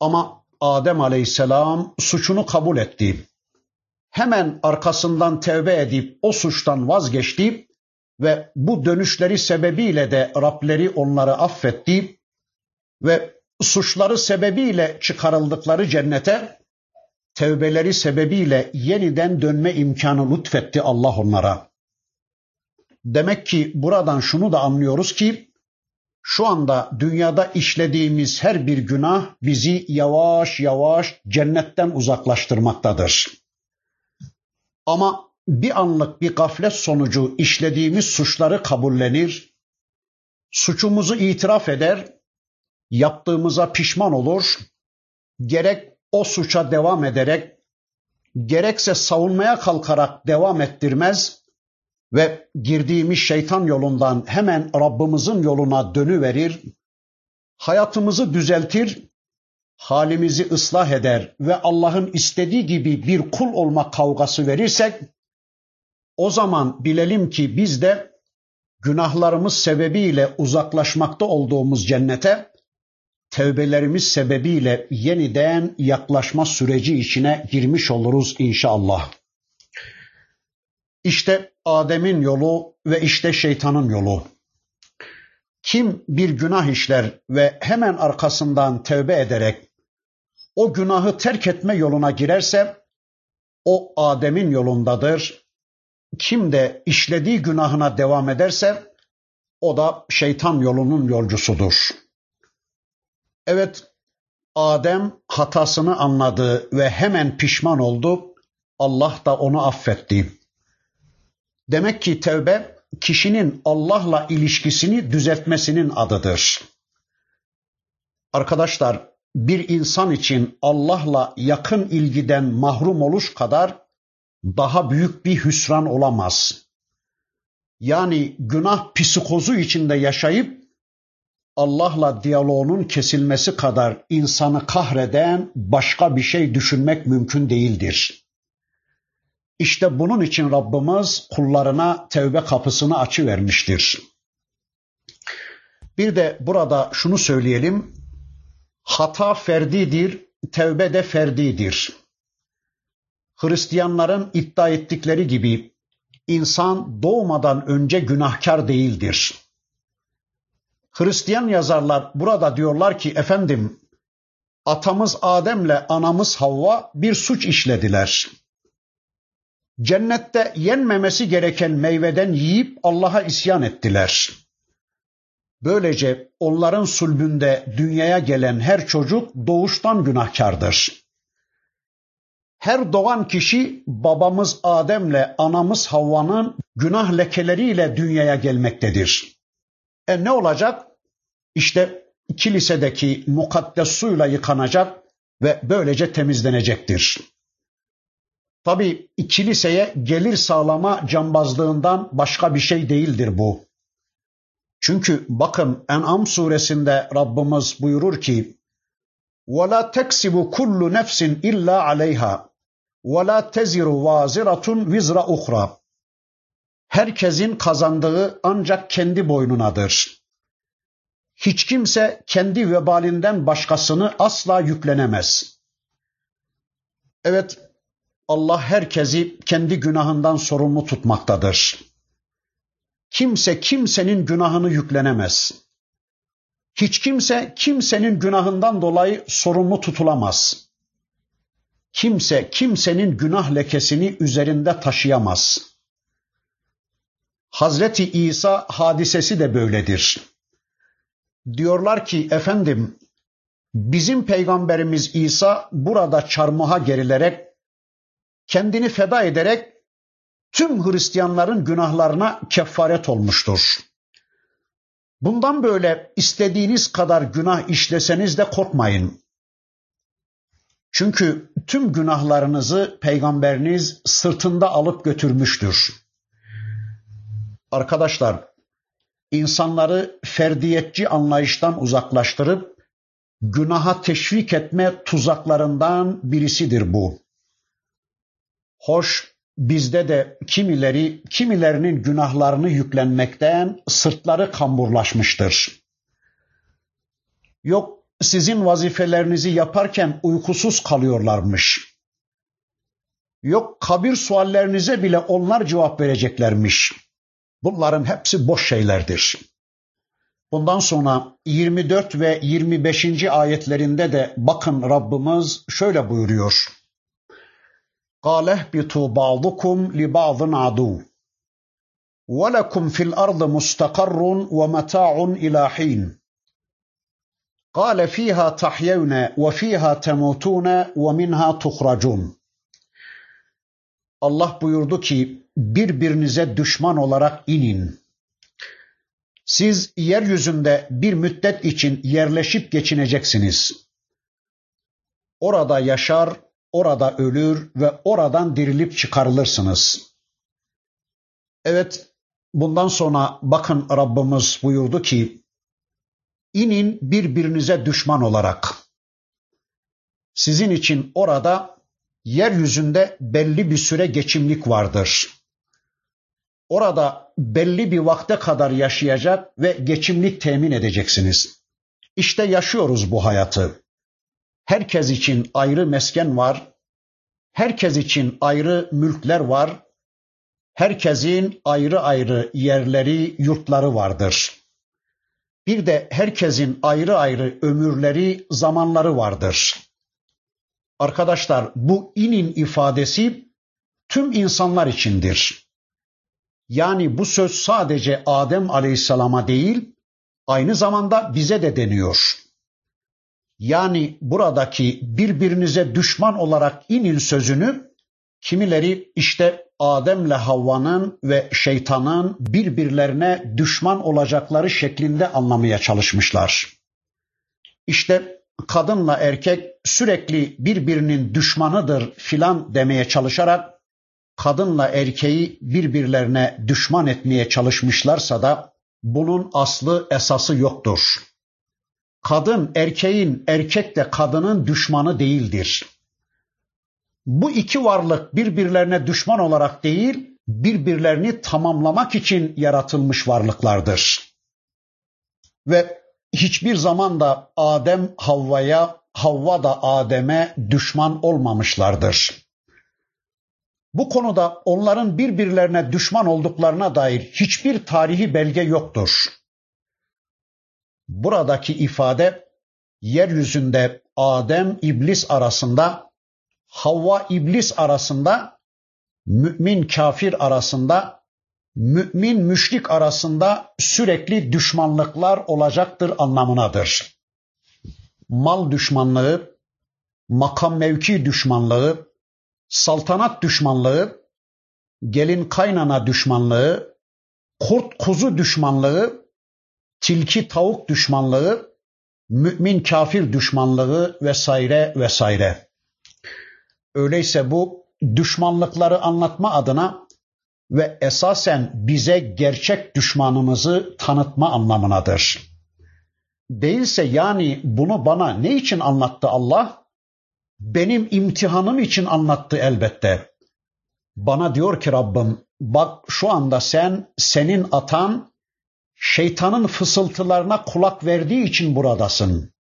Ama Adem Aleyhisselam suçunu kabul etti. Hemen arkasından tevbe edip o suçtan vazgeçti ve bu dönüşleri sebebiyle de Rableri onları affetti ve suçları sebebiyle çıkarıldıkları cennete tevbeleri sebebiyle yeniden dönme imkanı lütfetti Allah onlara. Demek ki buradan şunu da anlıyoruz ki şu anda dünyada işlediğimiz her bir günah bizi yavaş yavaş cennetten uzaklaştırmaktadır. Ama bir anlık bir gaflet sonucu işlediğimiz suçları kabullenir, suçumuzu itiraf eder, yaptığımıza pişman olur, gerek o suça devam ederek, gerekse savunmaya kalkarak devam ettirmez ve girdiğimiz şeytan yolundan hemen Rabbimizin yoluna dönüverir, hayatımızı düzeltir, halimizi ıslah eder ve Allah'ın istediği gibi bir kul olma kavgası verirsek, o zaman bilelim ki biz de günahlarımız sebebiyle uzaklaşmakta olduğumuz cennete tevbelerimiz sebebiyle yeniden yaklaşma süreci içine girmiş oluruz inşallah. İşte Adem'in yolu ve işte şeytanın yolu. Kim bir günah işler ve hemen arkasından tevbe ederek o günahı terk etme yoluna girerse o Adem'in yolundadır. Kim de işlediği günahına devam ederse o da şeytan yolunun yolcusudur. Evet Adem hatasını anladı ve hemen pişman oldu. Allah da onu affetti. Demek ki tevbe kişinin Allah'la ilişkisini düzeltmesinin adıdır. Arkadaşlar bir insan için Allah'la yakın ilgiden mahrum oluş kadar daha büyük bir hüsran olamaz. Yani günah psikozu içinde yaşayıp Allah'la diyaloğunun kesilmesi kadar insanı kahreden başka bir şey düşünmek mümkün değildir. İşte bunun için Rabbimiz kullarına tevbe kapısını açı vermiştir. Bir de burada şunu söyleyelim. Hata ferdidir, tevbe de ferdidir. Hristiyanların iddia ettikleri gibi insan doğmadan önce günahkar değildir. Hristiyan yazarlar burada diyorlar ki efendim atamız Adem'le anamız Havva bir suç işlediler. Cennette yenmemesi gereken meyveden yiyip Allah'a isyan ettiler. Böylece onların sulbünde dünyaya gelen her çocuk doğuştan günahkardır. Her doğan kişi babamız Adem'le anamız Havva'nın günah lekeleriyle dünyaya gelmektedir. E ne olacak? İşte kilisedeki mukaddes suyla yıkanacak ve böylece temizlenecektir. Tabi kiliseye gelir sağlama cambazlığından başka bir şey değildir bu. Çünkü bakın En'am suresinde Rabbimiz buyurur ki وَلَا تَكْسِبُ كُلُّ نَفْسٍ اِلَّا عَلَيْهَا وَلَا تَزِرُ وَازِرَةٌ وِزْرَ اُخْرَى Herkesin kazandığı ancak kendi boynunadır. Hiç kimse kendi vebalinden başkasını asla yüklenemez. Evet, Allah herkesi kendi günahından sorumlu tutmaktadır. Kimse kimsenin günahını yüklenemez. Hiç kimse kimsenin günahından dolayı sorumlu tutulamaz. Kimse kimsenin günah lekesini üzerinde taşıyamaz. Hazreti İsa hadisesi de böyledir. Diyorlar ki efendim bizim peygamberimiz İsa burada çarmıha gerilerek kendini feda ederek tüm Hristiyanların günahlarına kefaret olmuştur. Bundan böyle istediğiniz kadar günah işleseniz de korkmayın. Çünkü tüm günahlarınızı peygamberiniz sırtında alıp götürmüştür. Arkadaşlar, insanları ferdiyetçi anlayıştan uzaklaştırıp günaha teşvik etme tuzaklarından birisidir bu. Hoş bizde de kimileri kimilerinin günahlarını yüklenmekten sırtları kamburlaşmıştır. Yok sizin vazifelerinizi yaparken uykusuz kalıyorlarmış. Yok kabir suallerinize bile onlar cevap vereceklermiş. Bunların hepsi boş şeylerdir. Bundan sonra 24 ve 25. ayetlerinde de bakın Rabbimiz şöyle buyuruyor. قال اهبطوا بعضكم لبعض عدو ولكم في الارض مستقر ومتاع الى حين قال فيها تحيون وفيها تموتون ومنها تخرجون Allah buyurdu ki birbirinize düşman olarak inin. Siz yeryüzünde bir müddet için yerleşip geçineceksiniz. Orada yaşar, orada ölür ve oradan dirilip çıkarılırsınız. Evet, bundan sonra bakın Rabbimiz buyurdu ki, inin birbirinize düşman olarak. Sizin için orada yeryüzünde belli bir süre geçimlik vardır. Orada belli bir vakte kadar yaşayacak ve geçimlik temin edeceksiniz. İşte yaşıyoruz bu hayatı. Herkes için ayrı mesken var. Herkes için ayrı mülkler var. Herkesin ayrı ayrı yerleri, yurtları vardır. Bir de herkesin ayrı ayrı ömürleri, zamanları vardır. Arkadaşlar bu inin ifadesi tüm insanlar içindir. Yani bu söz sadece Adem Aleyhisselam'a değil, aynı zamanda bize de deniyor. Yani buradaki birbirinize düşman olarak inin sözünü kimileri işte Adem'le Havva'nın ve şeytanın birbirlerine düşman olacakları şeklinde anlamaya çalışmışlar. İşte kadınla erkek sürekli birbirinin düşmanıdır filan demeye çalışarak kadınla erkeği birbirlerine düşman etmeye çalışmışlarsa da bunun aslı esası yoktur. Kadın erkeğin, erkek de kadının düşmanı değildir. Bu iki varlık birbirlerine düşman olarak değil, birbirlerini tamamlamak için yaratılmış varlıklardır. Ve hiçbir zaman da Adem Havva'ya, Havva da Adem'e düşman olmamışlardır. Bu konuda onların birbirlerine düşman olduklarına dair hiçbir tarihi belge yoktur. Buradaki ifade yeryüzünde Adem iblis arasında, Havva iblis arasında, mümin kafir arasında, mümin müşrik arasında sürekli düşmanlıklar olacaktır anlamınadır. Mal düşmanlığı, makam mevki düşmanlığı, saltanat düşmanlığı, gelin kaynana düşmanlığı, kurt kuzu düşmanlığı, tilki tavuk düşmanlığı, mümin kafir düşmanlığı vesaire vesaire. Öyleyse bu düşmanlıkları anlatma adına ve esasen bize gerçek düşmanımızı tanıtma anlamınadır. Değilse yani bunu bana ne için anlattı Allah? Benim imtihanım için anlattı elbette. Bana diyor ki Rabbim bak şu anda sen senin atan şeytanın fısıltılarına kulak verdiği için buradasın.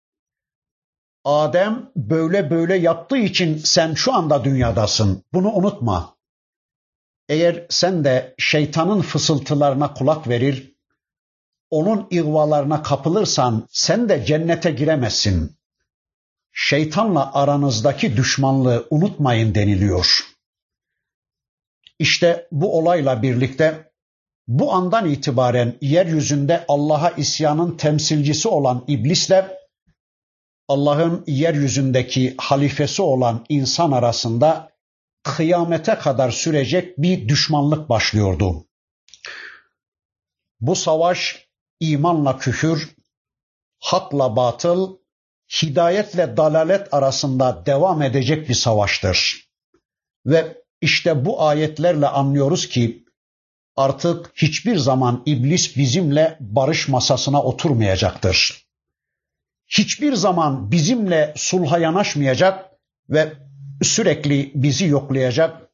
Adem böyle böyle yaptığı için sen şu anda dünyadasın. Bunu unutma. Eğer sen de şeytanın fısıltılarına kulak verir, onun ihvalarına kapılırsan sen de cennete giremezsin. Şeytanla aranızdaki düşmanlığı unutmayın deniliyor. İşte bu olayla birlikte bu andan itibaren yeryüzünde Allah'a isyanın temsilcisi olan iblisle Allah'ın yeryüzündeki halifesi olan insan arasında kıyamete kadar sürecek bir düşmanlık başlıyordu. Bu savaş imanla küfür, hakla batıl, hidayetle dalalet arasında devam edecek bir savaştır. Ve işte bu ayetlerle anlıyoruz ki artık hiçbir zaman iblis bizimle barış masasına oturmayacaktır. Hiçbir zaman bizimle sulha yanaşmayacak ve sürekli bizi yoklayacak,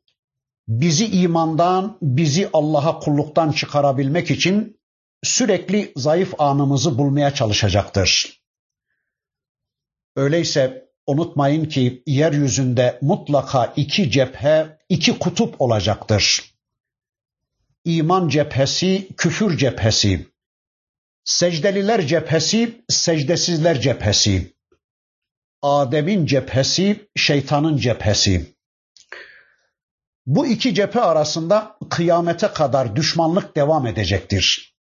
bizi imandan, bizi Allah'a kulluktan çıkarabilmek için sürekli zayıf anımızı bulmaya çalışacaktır. Öyleyse unutmayın ki yeryüzünde mutlaka iki cephe, iki kutup olacaktır. İman cephesi, küfür cephesi. Secdeliler cephesi, secdesizler cephesi. Adem'in cephesi, şeytanın cephesi. Bu iki cephe arasında kıyamete kadar düşmanlık devam edecektir.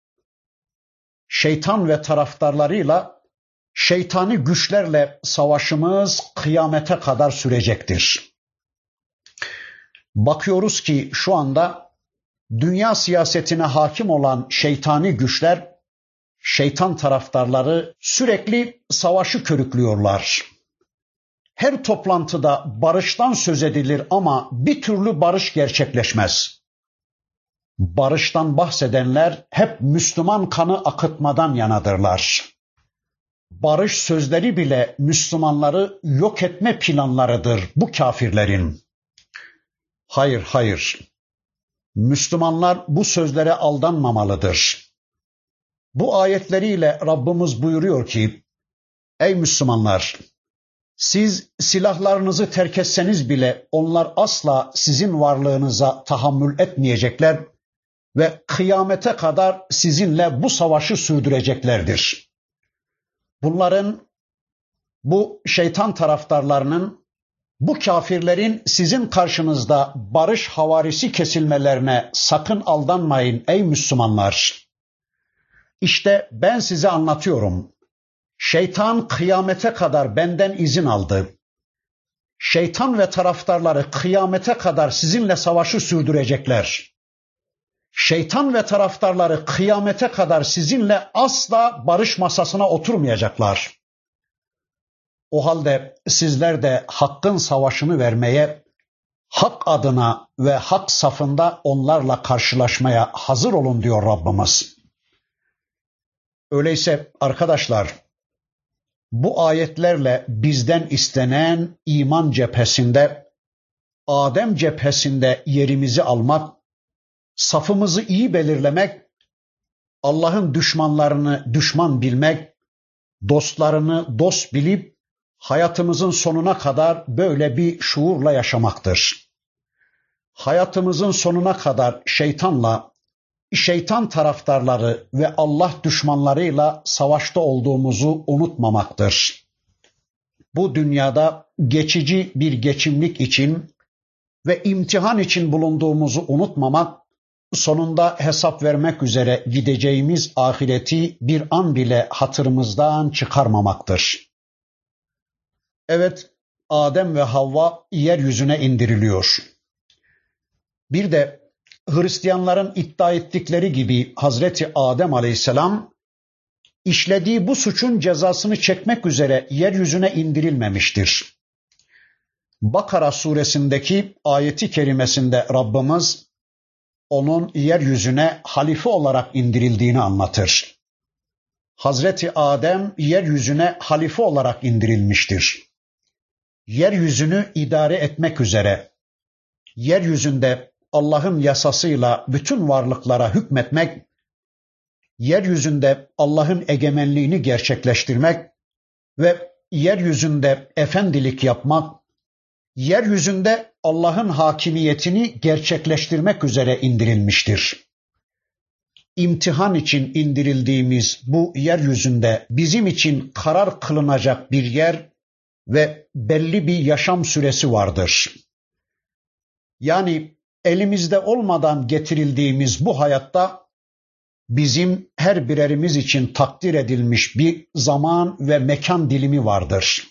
Şeytan ve taraftarlarıyla şeytani güçlerle savaşımız kıyamete kadar sürecektir. Bakıyoruz ki şu anda dünya siyasetine hakim olan şeytani güçler, şeytan taraftarları sürekli savaşı körüklüyorlar. Her toplantıda barıştan söz edilir ama bir türlü barış gerçekleşmez. Barıştan bahsedenler hep Müslüman kanı akıtmadan yanadırlar barış sözleri bile Müslümanları yok etme planlarıdır bu kafirlerin. Hayır, hayır. Müslümanlar bu sözlere aldanmamalıdır. Bu ayetleriyle Rabbimiz buyuruyor ki, Ey Müslümanlar! Siz silahlarınızı terk etseniz bile onlar asla sizin varlığınıza tahammül etmeyecekler ve kıyamete kadar sizinle bu savaşı sürdüreceklerdir. Bunların bu şeytan taraftarlarının bu kafirlerin sizin karşınızda barış havarisi kesilmelerine sakın aldanmayın ey Müslümanlar. İşte ben size anlatıyorum. Şeytan kıyamete kadar benden izin aldı. Şeytan ve taraftarları kıyamete kadar sizinle savaşı sürdürecekler şeytan ve taraftarları kıyamete kadar sizinle asla barış masasına oturmayacaklar. O halde sizler de hakkın savaşını vermeye, hak adına ve hak safında onlarla karşılaşmaya hazır olun diyor Rabbimiz. Öyleyse arkadaşlar bu ayetlerle bizden istenen iman cephesinde, Adem cephesinde yerimizi almak safımızı iyi belirlemek, Allah'ın düşmanlarını düşman bilmek, dostlarını dost bilip hayatımızın sonuna kadar böyle bir şuurla yaşamaktır. Hayatımızın sonuna kadar şeytanla, şeytan taraftarları ve Allah düşmanlarıyla savaşta olduğumuzu unutmamaktır. Bu dünyada geçici bir geçimlik için ve imtihan için bulunduğumuzu unutmamak sonunda hesap vermek üzere gideceğimiz ahireti bir an bile hatırımızdan çıkarmamaktır. Evet, Adem ve Havva yeryüzüne indiriliyor. Bir de Hristiyanların iddia ettikleri gibi Hazreti Adem Aleyhisselam işlediği bu suçun cezasını çekmek üzere yeryüzüne indirilmemiştir. Bakara suresindeki ayeti kerimesinde Rabbimiz onun yeryüzüne halife olarak indirildiğini anlatır. Hazreti Adem yeryüzüne halife olarak indirilmiştir. Yeryüzünü idare etmek üzere, yeryüzünde Allah'ın yasasıyla bütün varlıklara hükmetmek, yeryüzünde Allah'ın egemenliğini gerçekleştirmek ve yeryüzünde efendilik yapmak, yeryüzünde Allah'ın hakimiyetini gerçekleştirmek üzere indirilmiştir. imtihan için indirildiğimiz bu yeryüzünde bizim için karar kılınacak bir yer ve belli bir yaşam süresi vardır. Yani elimizde olmadan getirildiğimiz bu hayatta bizim her birerimiz için takdir edilmiş bir zaman ve mekan dilimi vardır.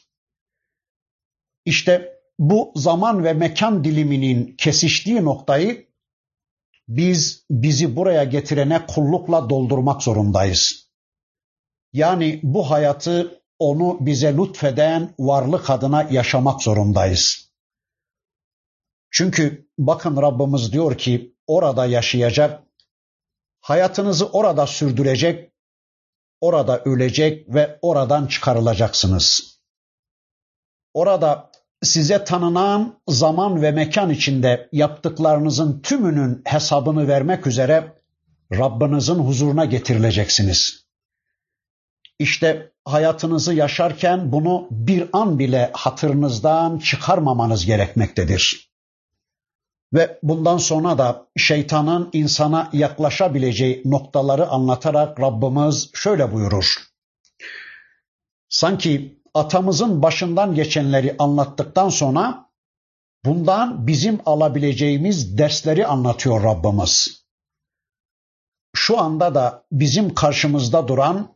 İşte bu zaman ve mekan diliminin kesiştiği noktayı biz bizi buraya getirene kullukla doldurmak zorundayız. Yani bu hayatı onu bize lütfeden varlık adına yaşamak zorundayız. Çünkü bakın Rabbimiz diyor ki orada yaşayacak, hayatınızı orada sürdürecek, orada ölecek ve oradan çıkarılacaksınız. Orada size tanınan zaman ve mekan içinde yaptıklarınızın tümünün hesabını vermek üzere Rabbinizin huzuruna getirileceksiniz. İşte hayatınızı yaşarken bunu bir an bile hatırınızdan çıkarmamanız gerekmektedir. Ve bundan sonra da şeytanın insana yaklaşabileceği noktaları anlatarak Rabbimiz şöyle buyurur. Sanki atamızın başından geçenleri anlattıktan sonra bundan bizim alabileceğimiz dersleri anlatıyor Rabbimiz. Şu anda da bizim karşımızda duran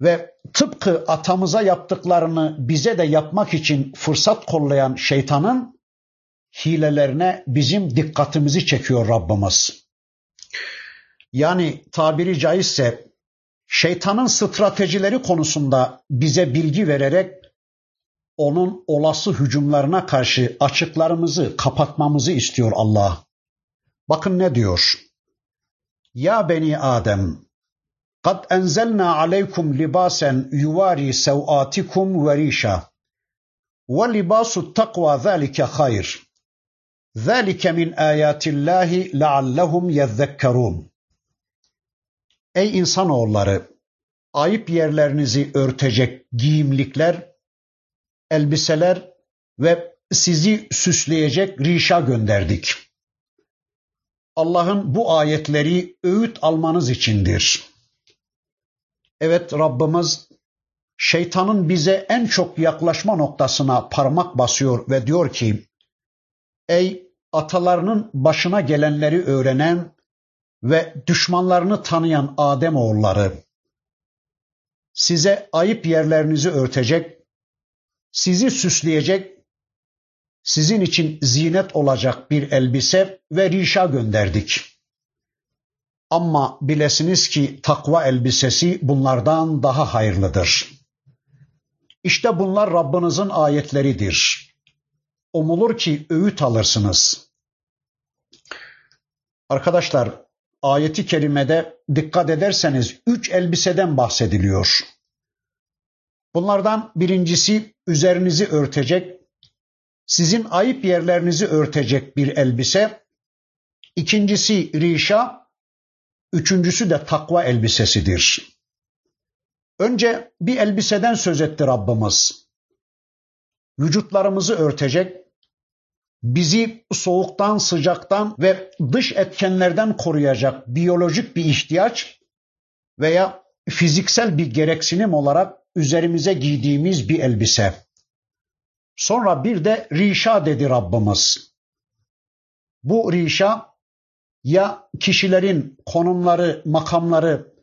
ve tıpkı atamıza yaptıklarını bize de yapmak için fırsat kollayan şeytanın hilelerine bizim dikkatimizi çekiyor Rabbimiz. Yani tabiri caizse şeytanın stratejileri konusunda bize bilgi vererek onun olası hücumlarına karşı açıklarımızı kapatmamızı istiyor Allah. Bakın ne diyor? Ya beni Adem, kad enzelna aleykum libasen yuvari sevatikum ve rişa. Ve libasu takva zalike hayr. Zalike min ayatillahi leallehum yezekkerun. Ey insanoğulları! Ayıp yerlerinizi örtecek giyimlikler, elbiseler ve sizi süsleyecek rişa gönderdik. Allah'ın bu ayetleri öğüt almanız içindir. Evet Rabbimiz şeytanın bize en çok yaklaşma noktasına parmak basıyor ve diyor ki, Ey atalarının başına gelenleri öğrenen ve düşmanlarını tanıyan Adem oğulları size ayıp yerlerinizi örtecek, sizi süsleyecek, sizin için zinet olacak bir elbise ve rişa gönderdik. Ama bilesiniz ki takva elbisesi bunlardan daha hayırlıdır. İşte bunlar Rabbinizin ayetleridir. Umulur ki öğüt alırsınız. Arkadaşlar ayeti kerimede dikkat ederseniz üç elbiseden bahsediliyor. Bunlardan birincisi üzerinizi örtecek, sizin ayıp yerlerinizi örtecek bir elbise. İkincisi rişa, üçüncüsü de takva elbisesidir. Önce bir elbiseden söz etti Rabbimiz. Vücutlarımızı örtecek, bizi soğuktan, sıcaktan ve dış etkenlerden koruyacak biyolojik bir ihtiyaç veya fiziksel bir gereksinim olarak üzerimize giydiğimiz bir elbise. Sonra bir de rişa dedi Rabbimiz. Bu rişa ya kişilerin konumları, makamları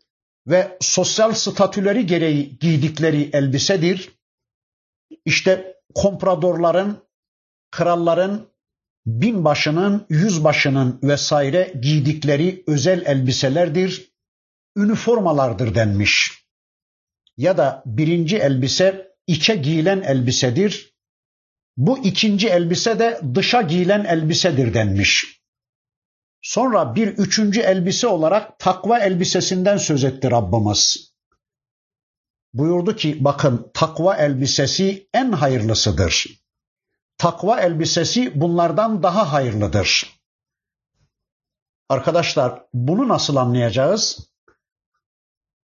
ve sosyal statüleri gereği giydikleri elbisedir. İşte kompradorların, kralların, binbaşının, yüzbaşının vesaire giydikleri özel elbiselerdir, üniformalardır denmiş. Ya da birinci elbise içe giyilen elbisedir. Bu ikinci elbise de dışa giyilen elbisedir denmiş. Sonra bir üçüncü elbise olarak takva elbisesinden söz etti Rabbimiz. Buyurdu ki bakın takva elbisesi en hayırlısıdır takva elbisesi bunlardan daha hayırlıdır. Arkadaşlar bunu nasıl anlayacağız?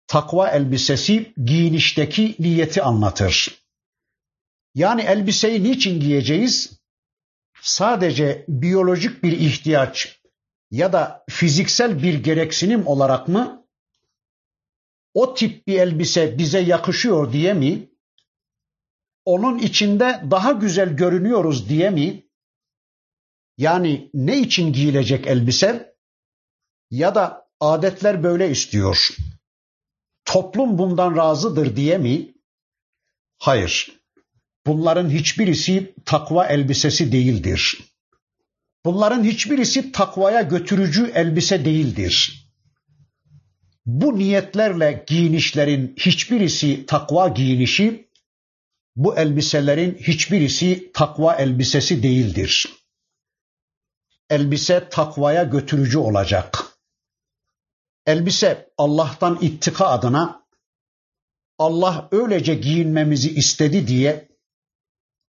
Takva elbisesi giyinişteki niyeti anlatır. Yani elbiseyi niçin giyeceğiz? Sadece biyolojik bir ihtiyaç ya da fiziksel bir gereksinim olarak mı o tip bir elbise bize yakışıyor diye mi? Onun içinde daha güzel görünüyoruz diye mi? Yani ne için giyilecek elbise? Ya da adetler böyle istiyor. Toplum bundan razıdır diye mi? Hayır. Bunların hiçbirisi takva elbisesi değildir. Bunların hiçbirisi takvaya götürücü elbise değildir. Bu niyetlerle giyinişlerin hiçbirisi takva giyinişi, bu elbiselerin hiçbirisi takva elbisesi değildir. Elbise takvaya götürücü olacak. Elbise Allah'tan ittika adına Allah öylece giyinmemizi istedi diye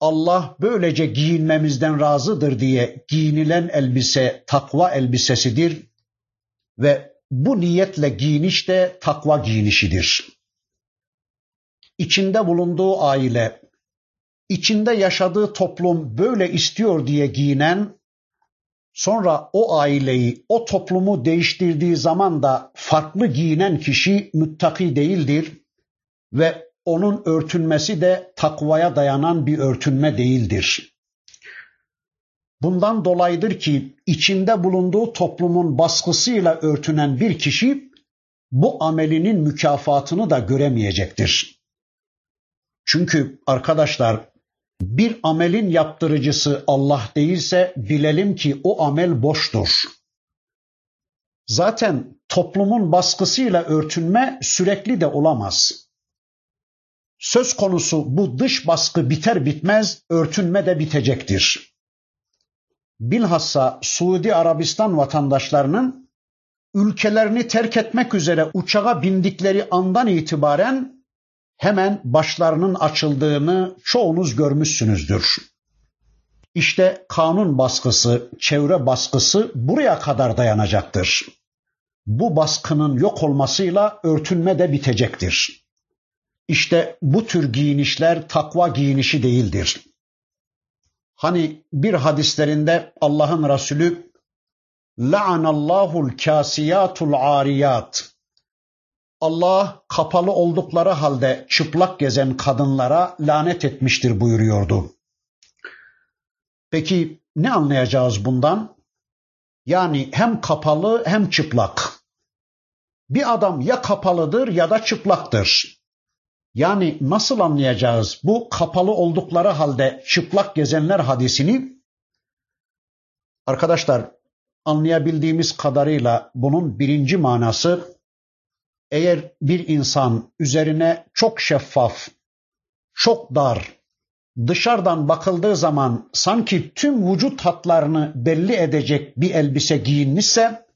Allah böylece giyinmemizden razıdır diye giyinilen elbise takva elbisesidir ve bu niyetle giyiniş de takva giyinişidir. İçinde bulunduğu aile, içinde yaşadığı toplum böyle istiyor diye giyinen, sonra o aileyi, o toplumu değiştirdiği zaman da farklı giyinen kişi müttaki değildir ve onun örtünmesi de takvaya dayanan bir örtünme değildir. Bundan dolayıdır ki içinde bulunduğu toplumun baskısıyla örtünen bir kişi bu amelinin mükafatını da göremeyecektir. Çünkü arkadaşlar bir amelin yaptırıcısı Allah değilse bilelim ki o amel boştur. Zaten toplumun baskısıyla örtünme sürekli de olamaz. Söz konusu bu dış baskı biter bitmez örtünme de bitecektir. Bilhassa Suudi Arabistan vatandaşlarının ülkelerini terk etmek üzere uçağa bindikleri andan itibaren hemen başlarının açıldığını çoğunuz görmüşsünüzdür. İşte kanun baskısı, çevre baskısı buraya kadar dayanacaktır. Bu baskının yok olmasıyla örtünme de bitecektir. İşte bu tür giyinişler takva giyinişi değildir. Hani bir hadislerinde Allah'ın Resulü La'anallahul kasiyatul ariyat Allah kapalı oldukları halde çıplak gezen kadınlara lanet etmiştir buyuruyordu. Peki ne anlayacağız bundan? Yani hem kapalı hem çıplak. Bir adam ya kapalıdır ya da çıplaktır. Yani nasıl anlayacağız bu kapalı oldukları halde çıplak gezenler hadisini? Arkadaşlar anlayabildiğimiz kadarıyla bunun birinci manası eğer bir insan üzerine çok şeffaf, çok dar, dışarıdan bakıldığı zaman sanki tüm vücut hatlarını belli edecek bir elbise giyinmişse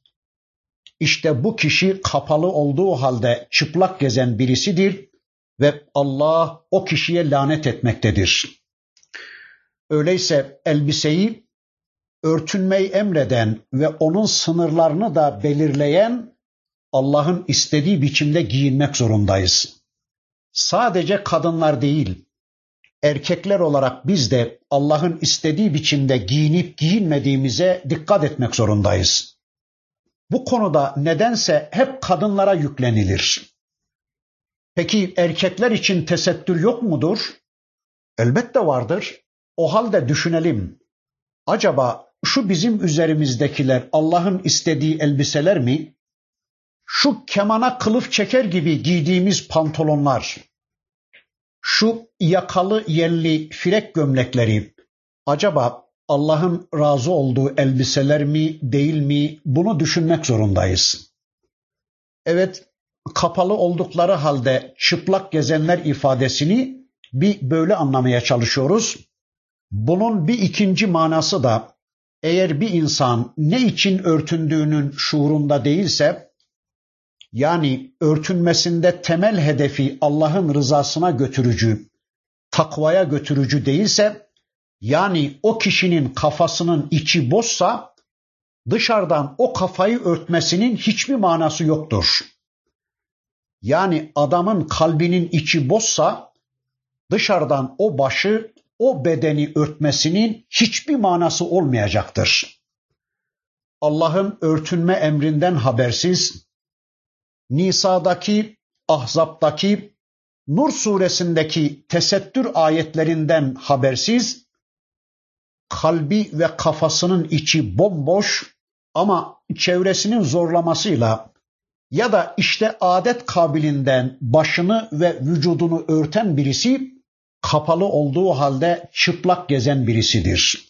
işte bu kişi kapalı olduğu halde çıplak gezen birisidir ve Allah o kişiye lanet etmektedir. Öyleyse elbiseyi örtünmeyi emreden ve onun sınırlarını da belirleyen Allah'ın istediği biçimde giyinmek zorundayız. Sadece kadınlar değil, erkekler olarak biz de Allah'ın istediği biçimde giyinip giyinmediğimize dikkat etmek zorundayız. Bu konuda nedense hep kadınlara yüklenilir. Peki erkekler için tesettür yok mudur? Elbette vardır. O halde düşünelim. Acaba şu bizim üzerimizdekiler Allah'ın istediği elbiseler mi? Şu kemana kılıf çeker gibi giydiğimiz pantolonlar, şu yakalı yelli firek gömlekleri acaba Allah'ın razı olduğu elbiseler mi değil mi bunu düşünmek zorundayız. Evet kapalı oldukları halde çıplak gezenler ifadesini bir böyle anlamaya çalışıyoruz. Bunun bir ikinci manası da eğer bir insan ne için örtündüğünün şuurunda değilse yani örtünmesinde temel hedefi Allah'ın rızasına götürücü, takvaya götürücü değilse yani o kişinin kafasının içi boşsa dışarıdan o kafayı örtmesinin hiçbir manası yoktur. Yani adamın kalbinin içi boşsa dışarıdan o başı, o bedeni örtmesinin hiçbir manası olmayacaktır. Allah'ın örtünme emrinden habersiz, Nisa'daki, Ahzab'daki, Nur suresindeki tesettür ayetlerinden habersiz, kalbi ve kafasının içi bomboş ama çevresinin zorlamasıyla ya da işte adet kabilinden başını ve vücudunu örten birisi kapalı olduğu halde çıplak gezen birisidir.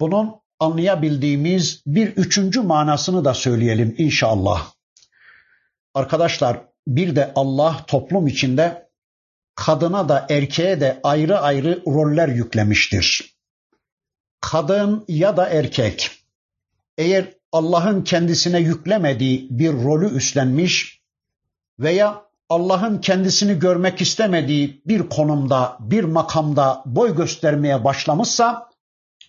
Bunun anlayabildiğimiz bir üçüncü manasını da söyleyelim inşallah. Arkadaşlar bir de Allah toplum içinde kadına da erkeğe de ayrı ayrı roller yüklemiştir. Kadın ya da erkek eğer Allah'ın kendisine yüklemediği bir rolü üstlenmiş veya Allah'ın kendisini görmek istemediği bir konumda, bir makamda boy göstermeye başlamışsa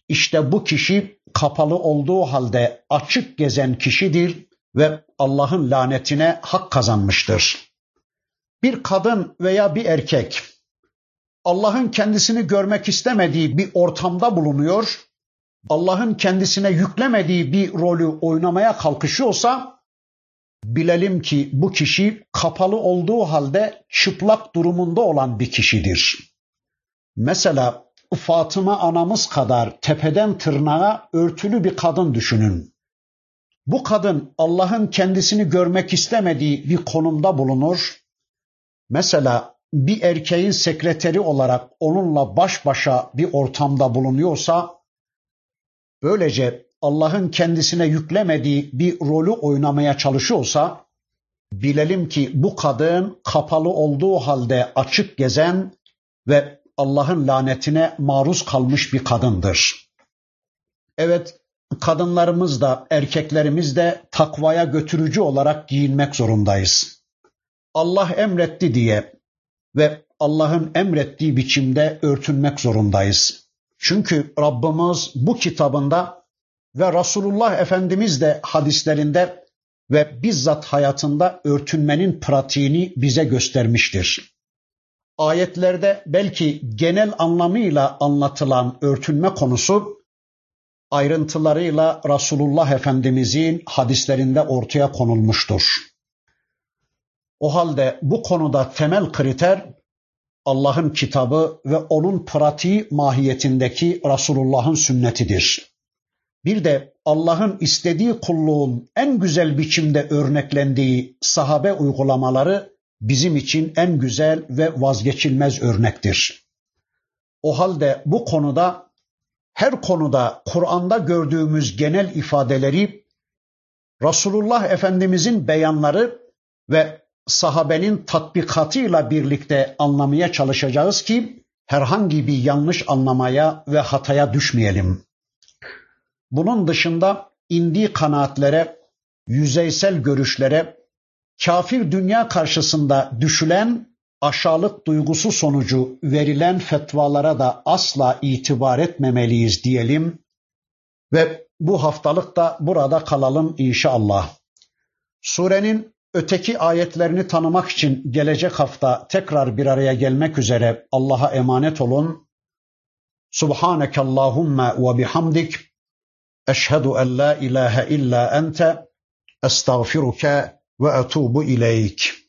işte bu kişi kapalı olduğu halde açık gezen kişidir ve Allah'ın lanetine hak kazanmıştır. Bir kadın veya bir erkek Allah'ın kendisini görmek istemediği bir ortamda bulunuyor, Allah'ın kendisine yüklemediği bir rolü oynamaya kalkışıyorsa bilelim ki bu kişi kapalı olduğu halde çıplak durumunda olan bir kişidir. Mesela Fatıma anamız kadar tepeden tırnağa örtülü bir kadın düşünün. Bu kadın Allah'ın kendisini görmek istemediği bir konumda bulunur. Mesela bir erkeğin sekreteri olarak onunla baş başa bir ortamda bulunuyorsa böylece Allah'ın kendisine yüklemediği bir rolü oynamaya çalışıyorsa bilelim ki bu kadın kapalı olduğu halde açık gezen ve Allah'ın lanetine maruz kalmış bir kadındır. Evet, kadınlarımız da erkeklerimiz de takvaya götürücü olarak giyinmek zorundayız. Allah emretti diye ve Allah'ın emrettiği biçimde örtünmek zorundayız. Çünkü Rabbimiz bu kitabında ve Resulullah Efendimiz de hadislerinde ve bizzat hayatında örtünmenin pratiğini bize göstermiştir. Ayetlerde belki genel anlamıyla anlatılan örtünme konusu ayrıntılarıyla Resulullah Efendimizin hadislerinde ortaya konulmuştur. O halde bu konuda temel kriter Allah'ın kitabı ve onun pratiği mahiyetindeki Resulullah'ın sünnetidir. Bir de Allah'ın istediği kulluğun en güzel biçimde örneklendiği sahabe uygulamaları bizim için en güzel ve vazgeçilmez örnektir. O halde bu konuda her konuda Kur'an'da gördüğümüz genel ifadeleri Resulullah Efendimizin beyanları ve sahabenin tatbikatıyla birlikte anlamaya çalışacağız ki herhangi bir yanlış anlamaya ve hataya düşmeyelim. Bunun dışında indiği kanaatlere, yüzeysel görüşlere, kafir dünya karşısında düşülen aşağılık duygusu sonucu verilen fetvalara da asla itibar etmemeliyiz diyelim ve bu haftalık da burada kalalım inşallah. Surenin öteki ayetlerini tanımak için gelecek hafta tekrar bir araya gelmek üzere Allah'a emanet olun. Subhaneke Allahumma ve bihamdik. Eşhedü en la ilahe illa ente. Estağfiruke ve etubu ileyk.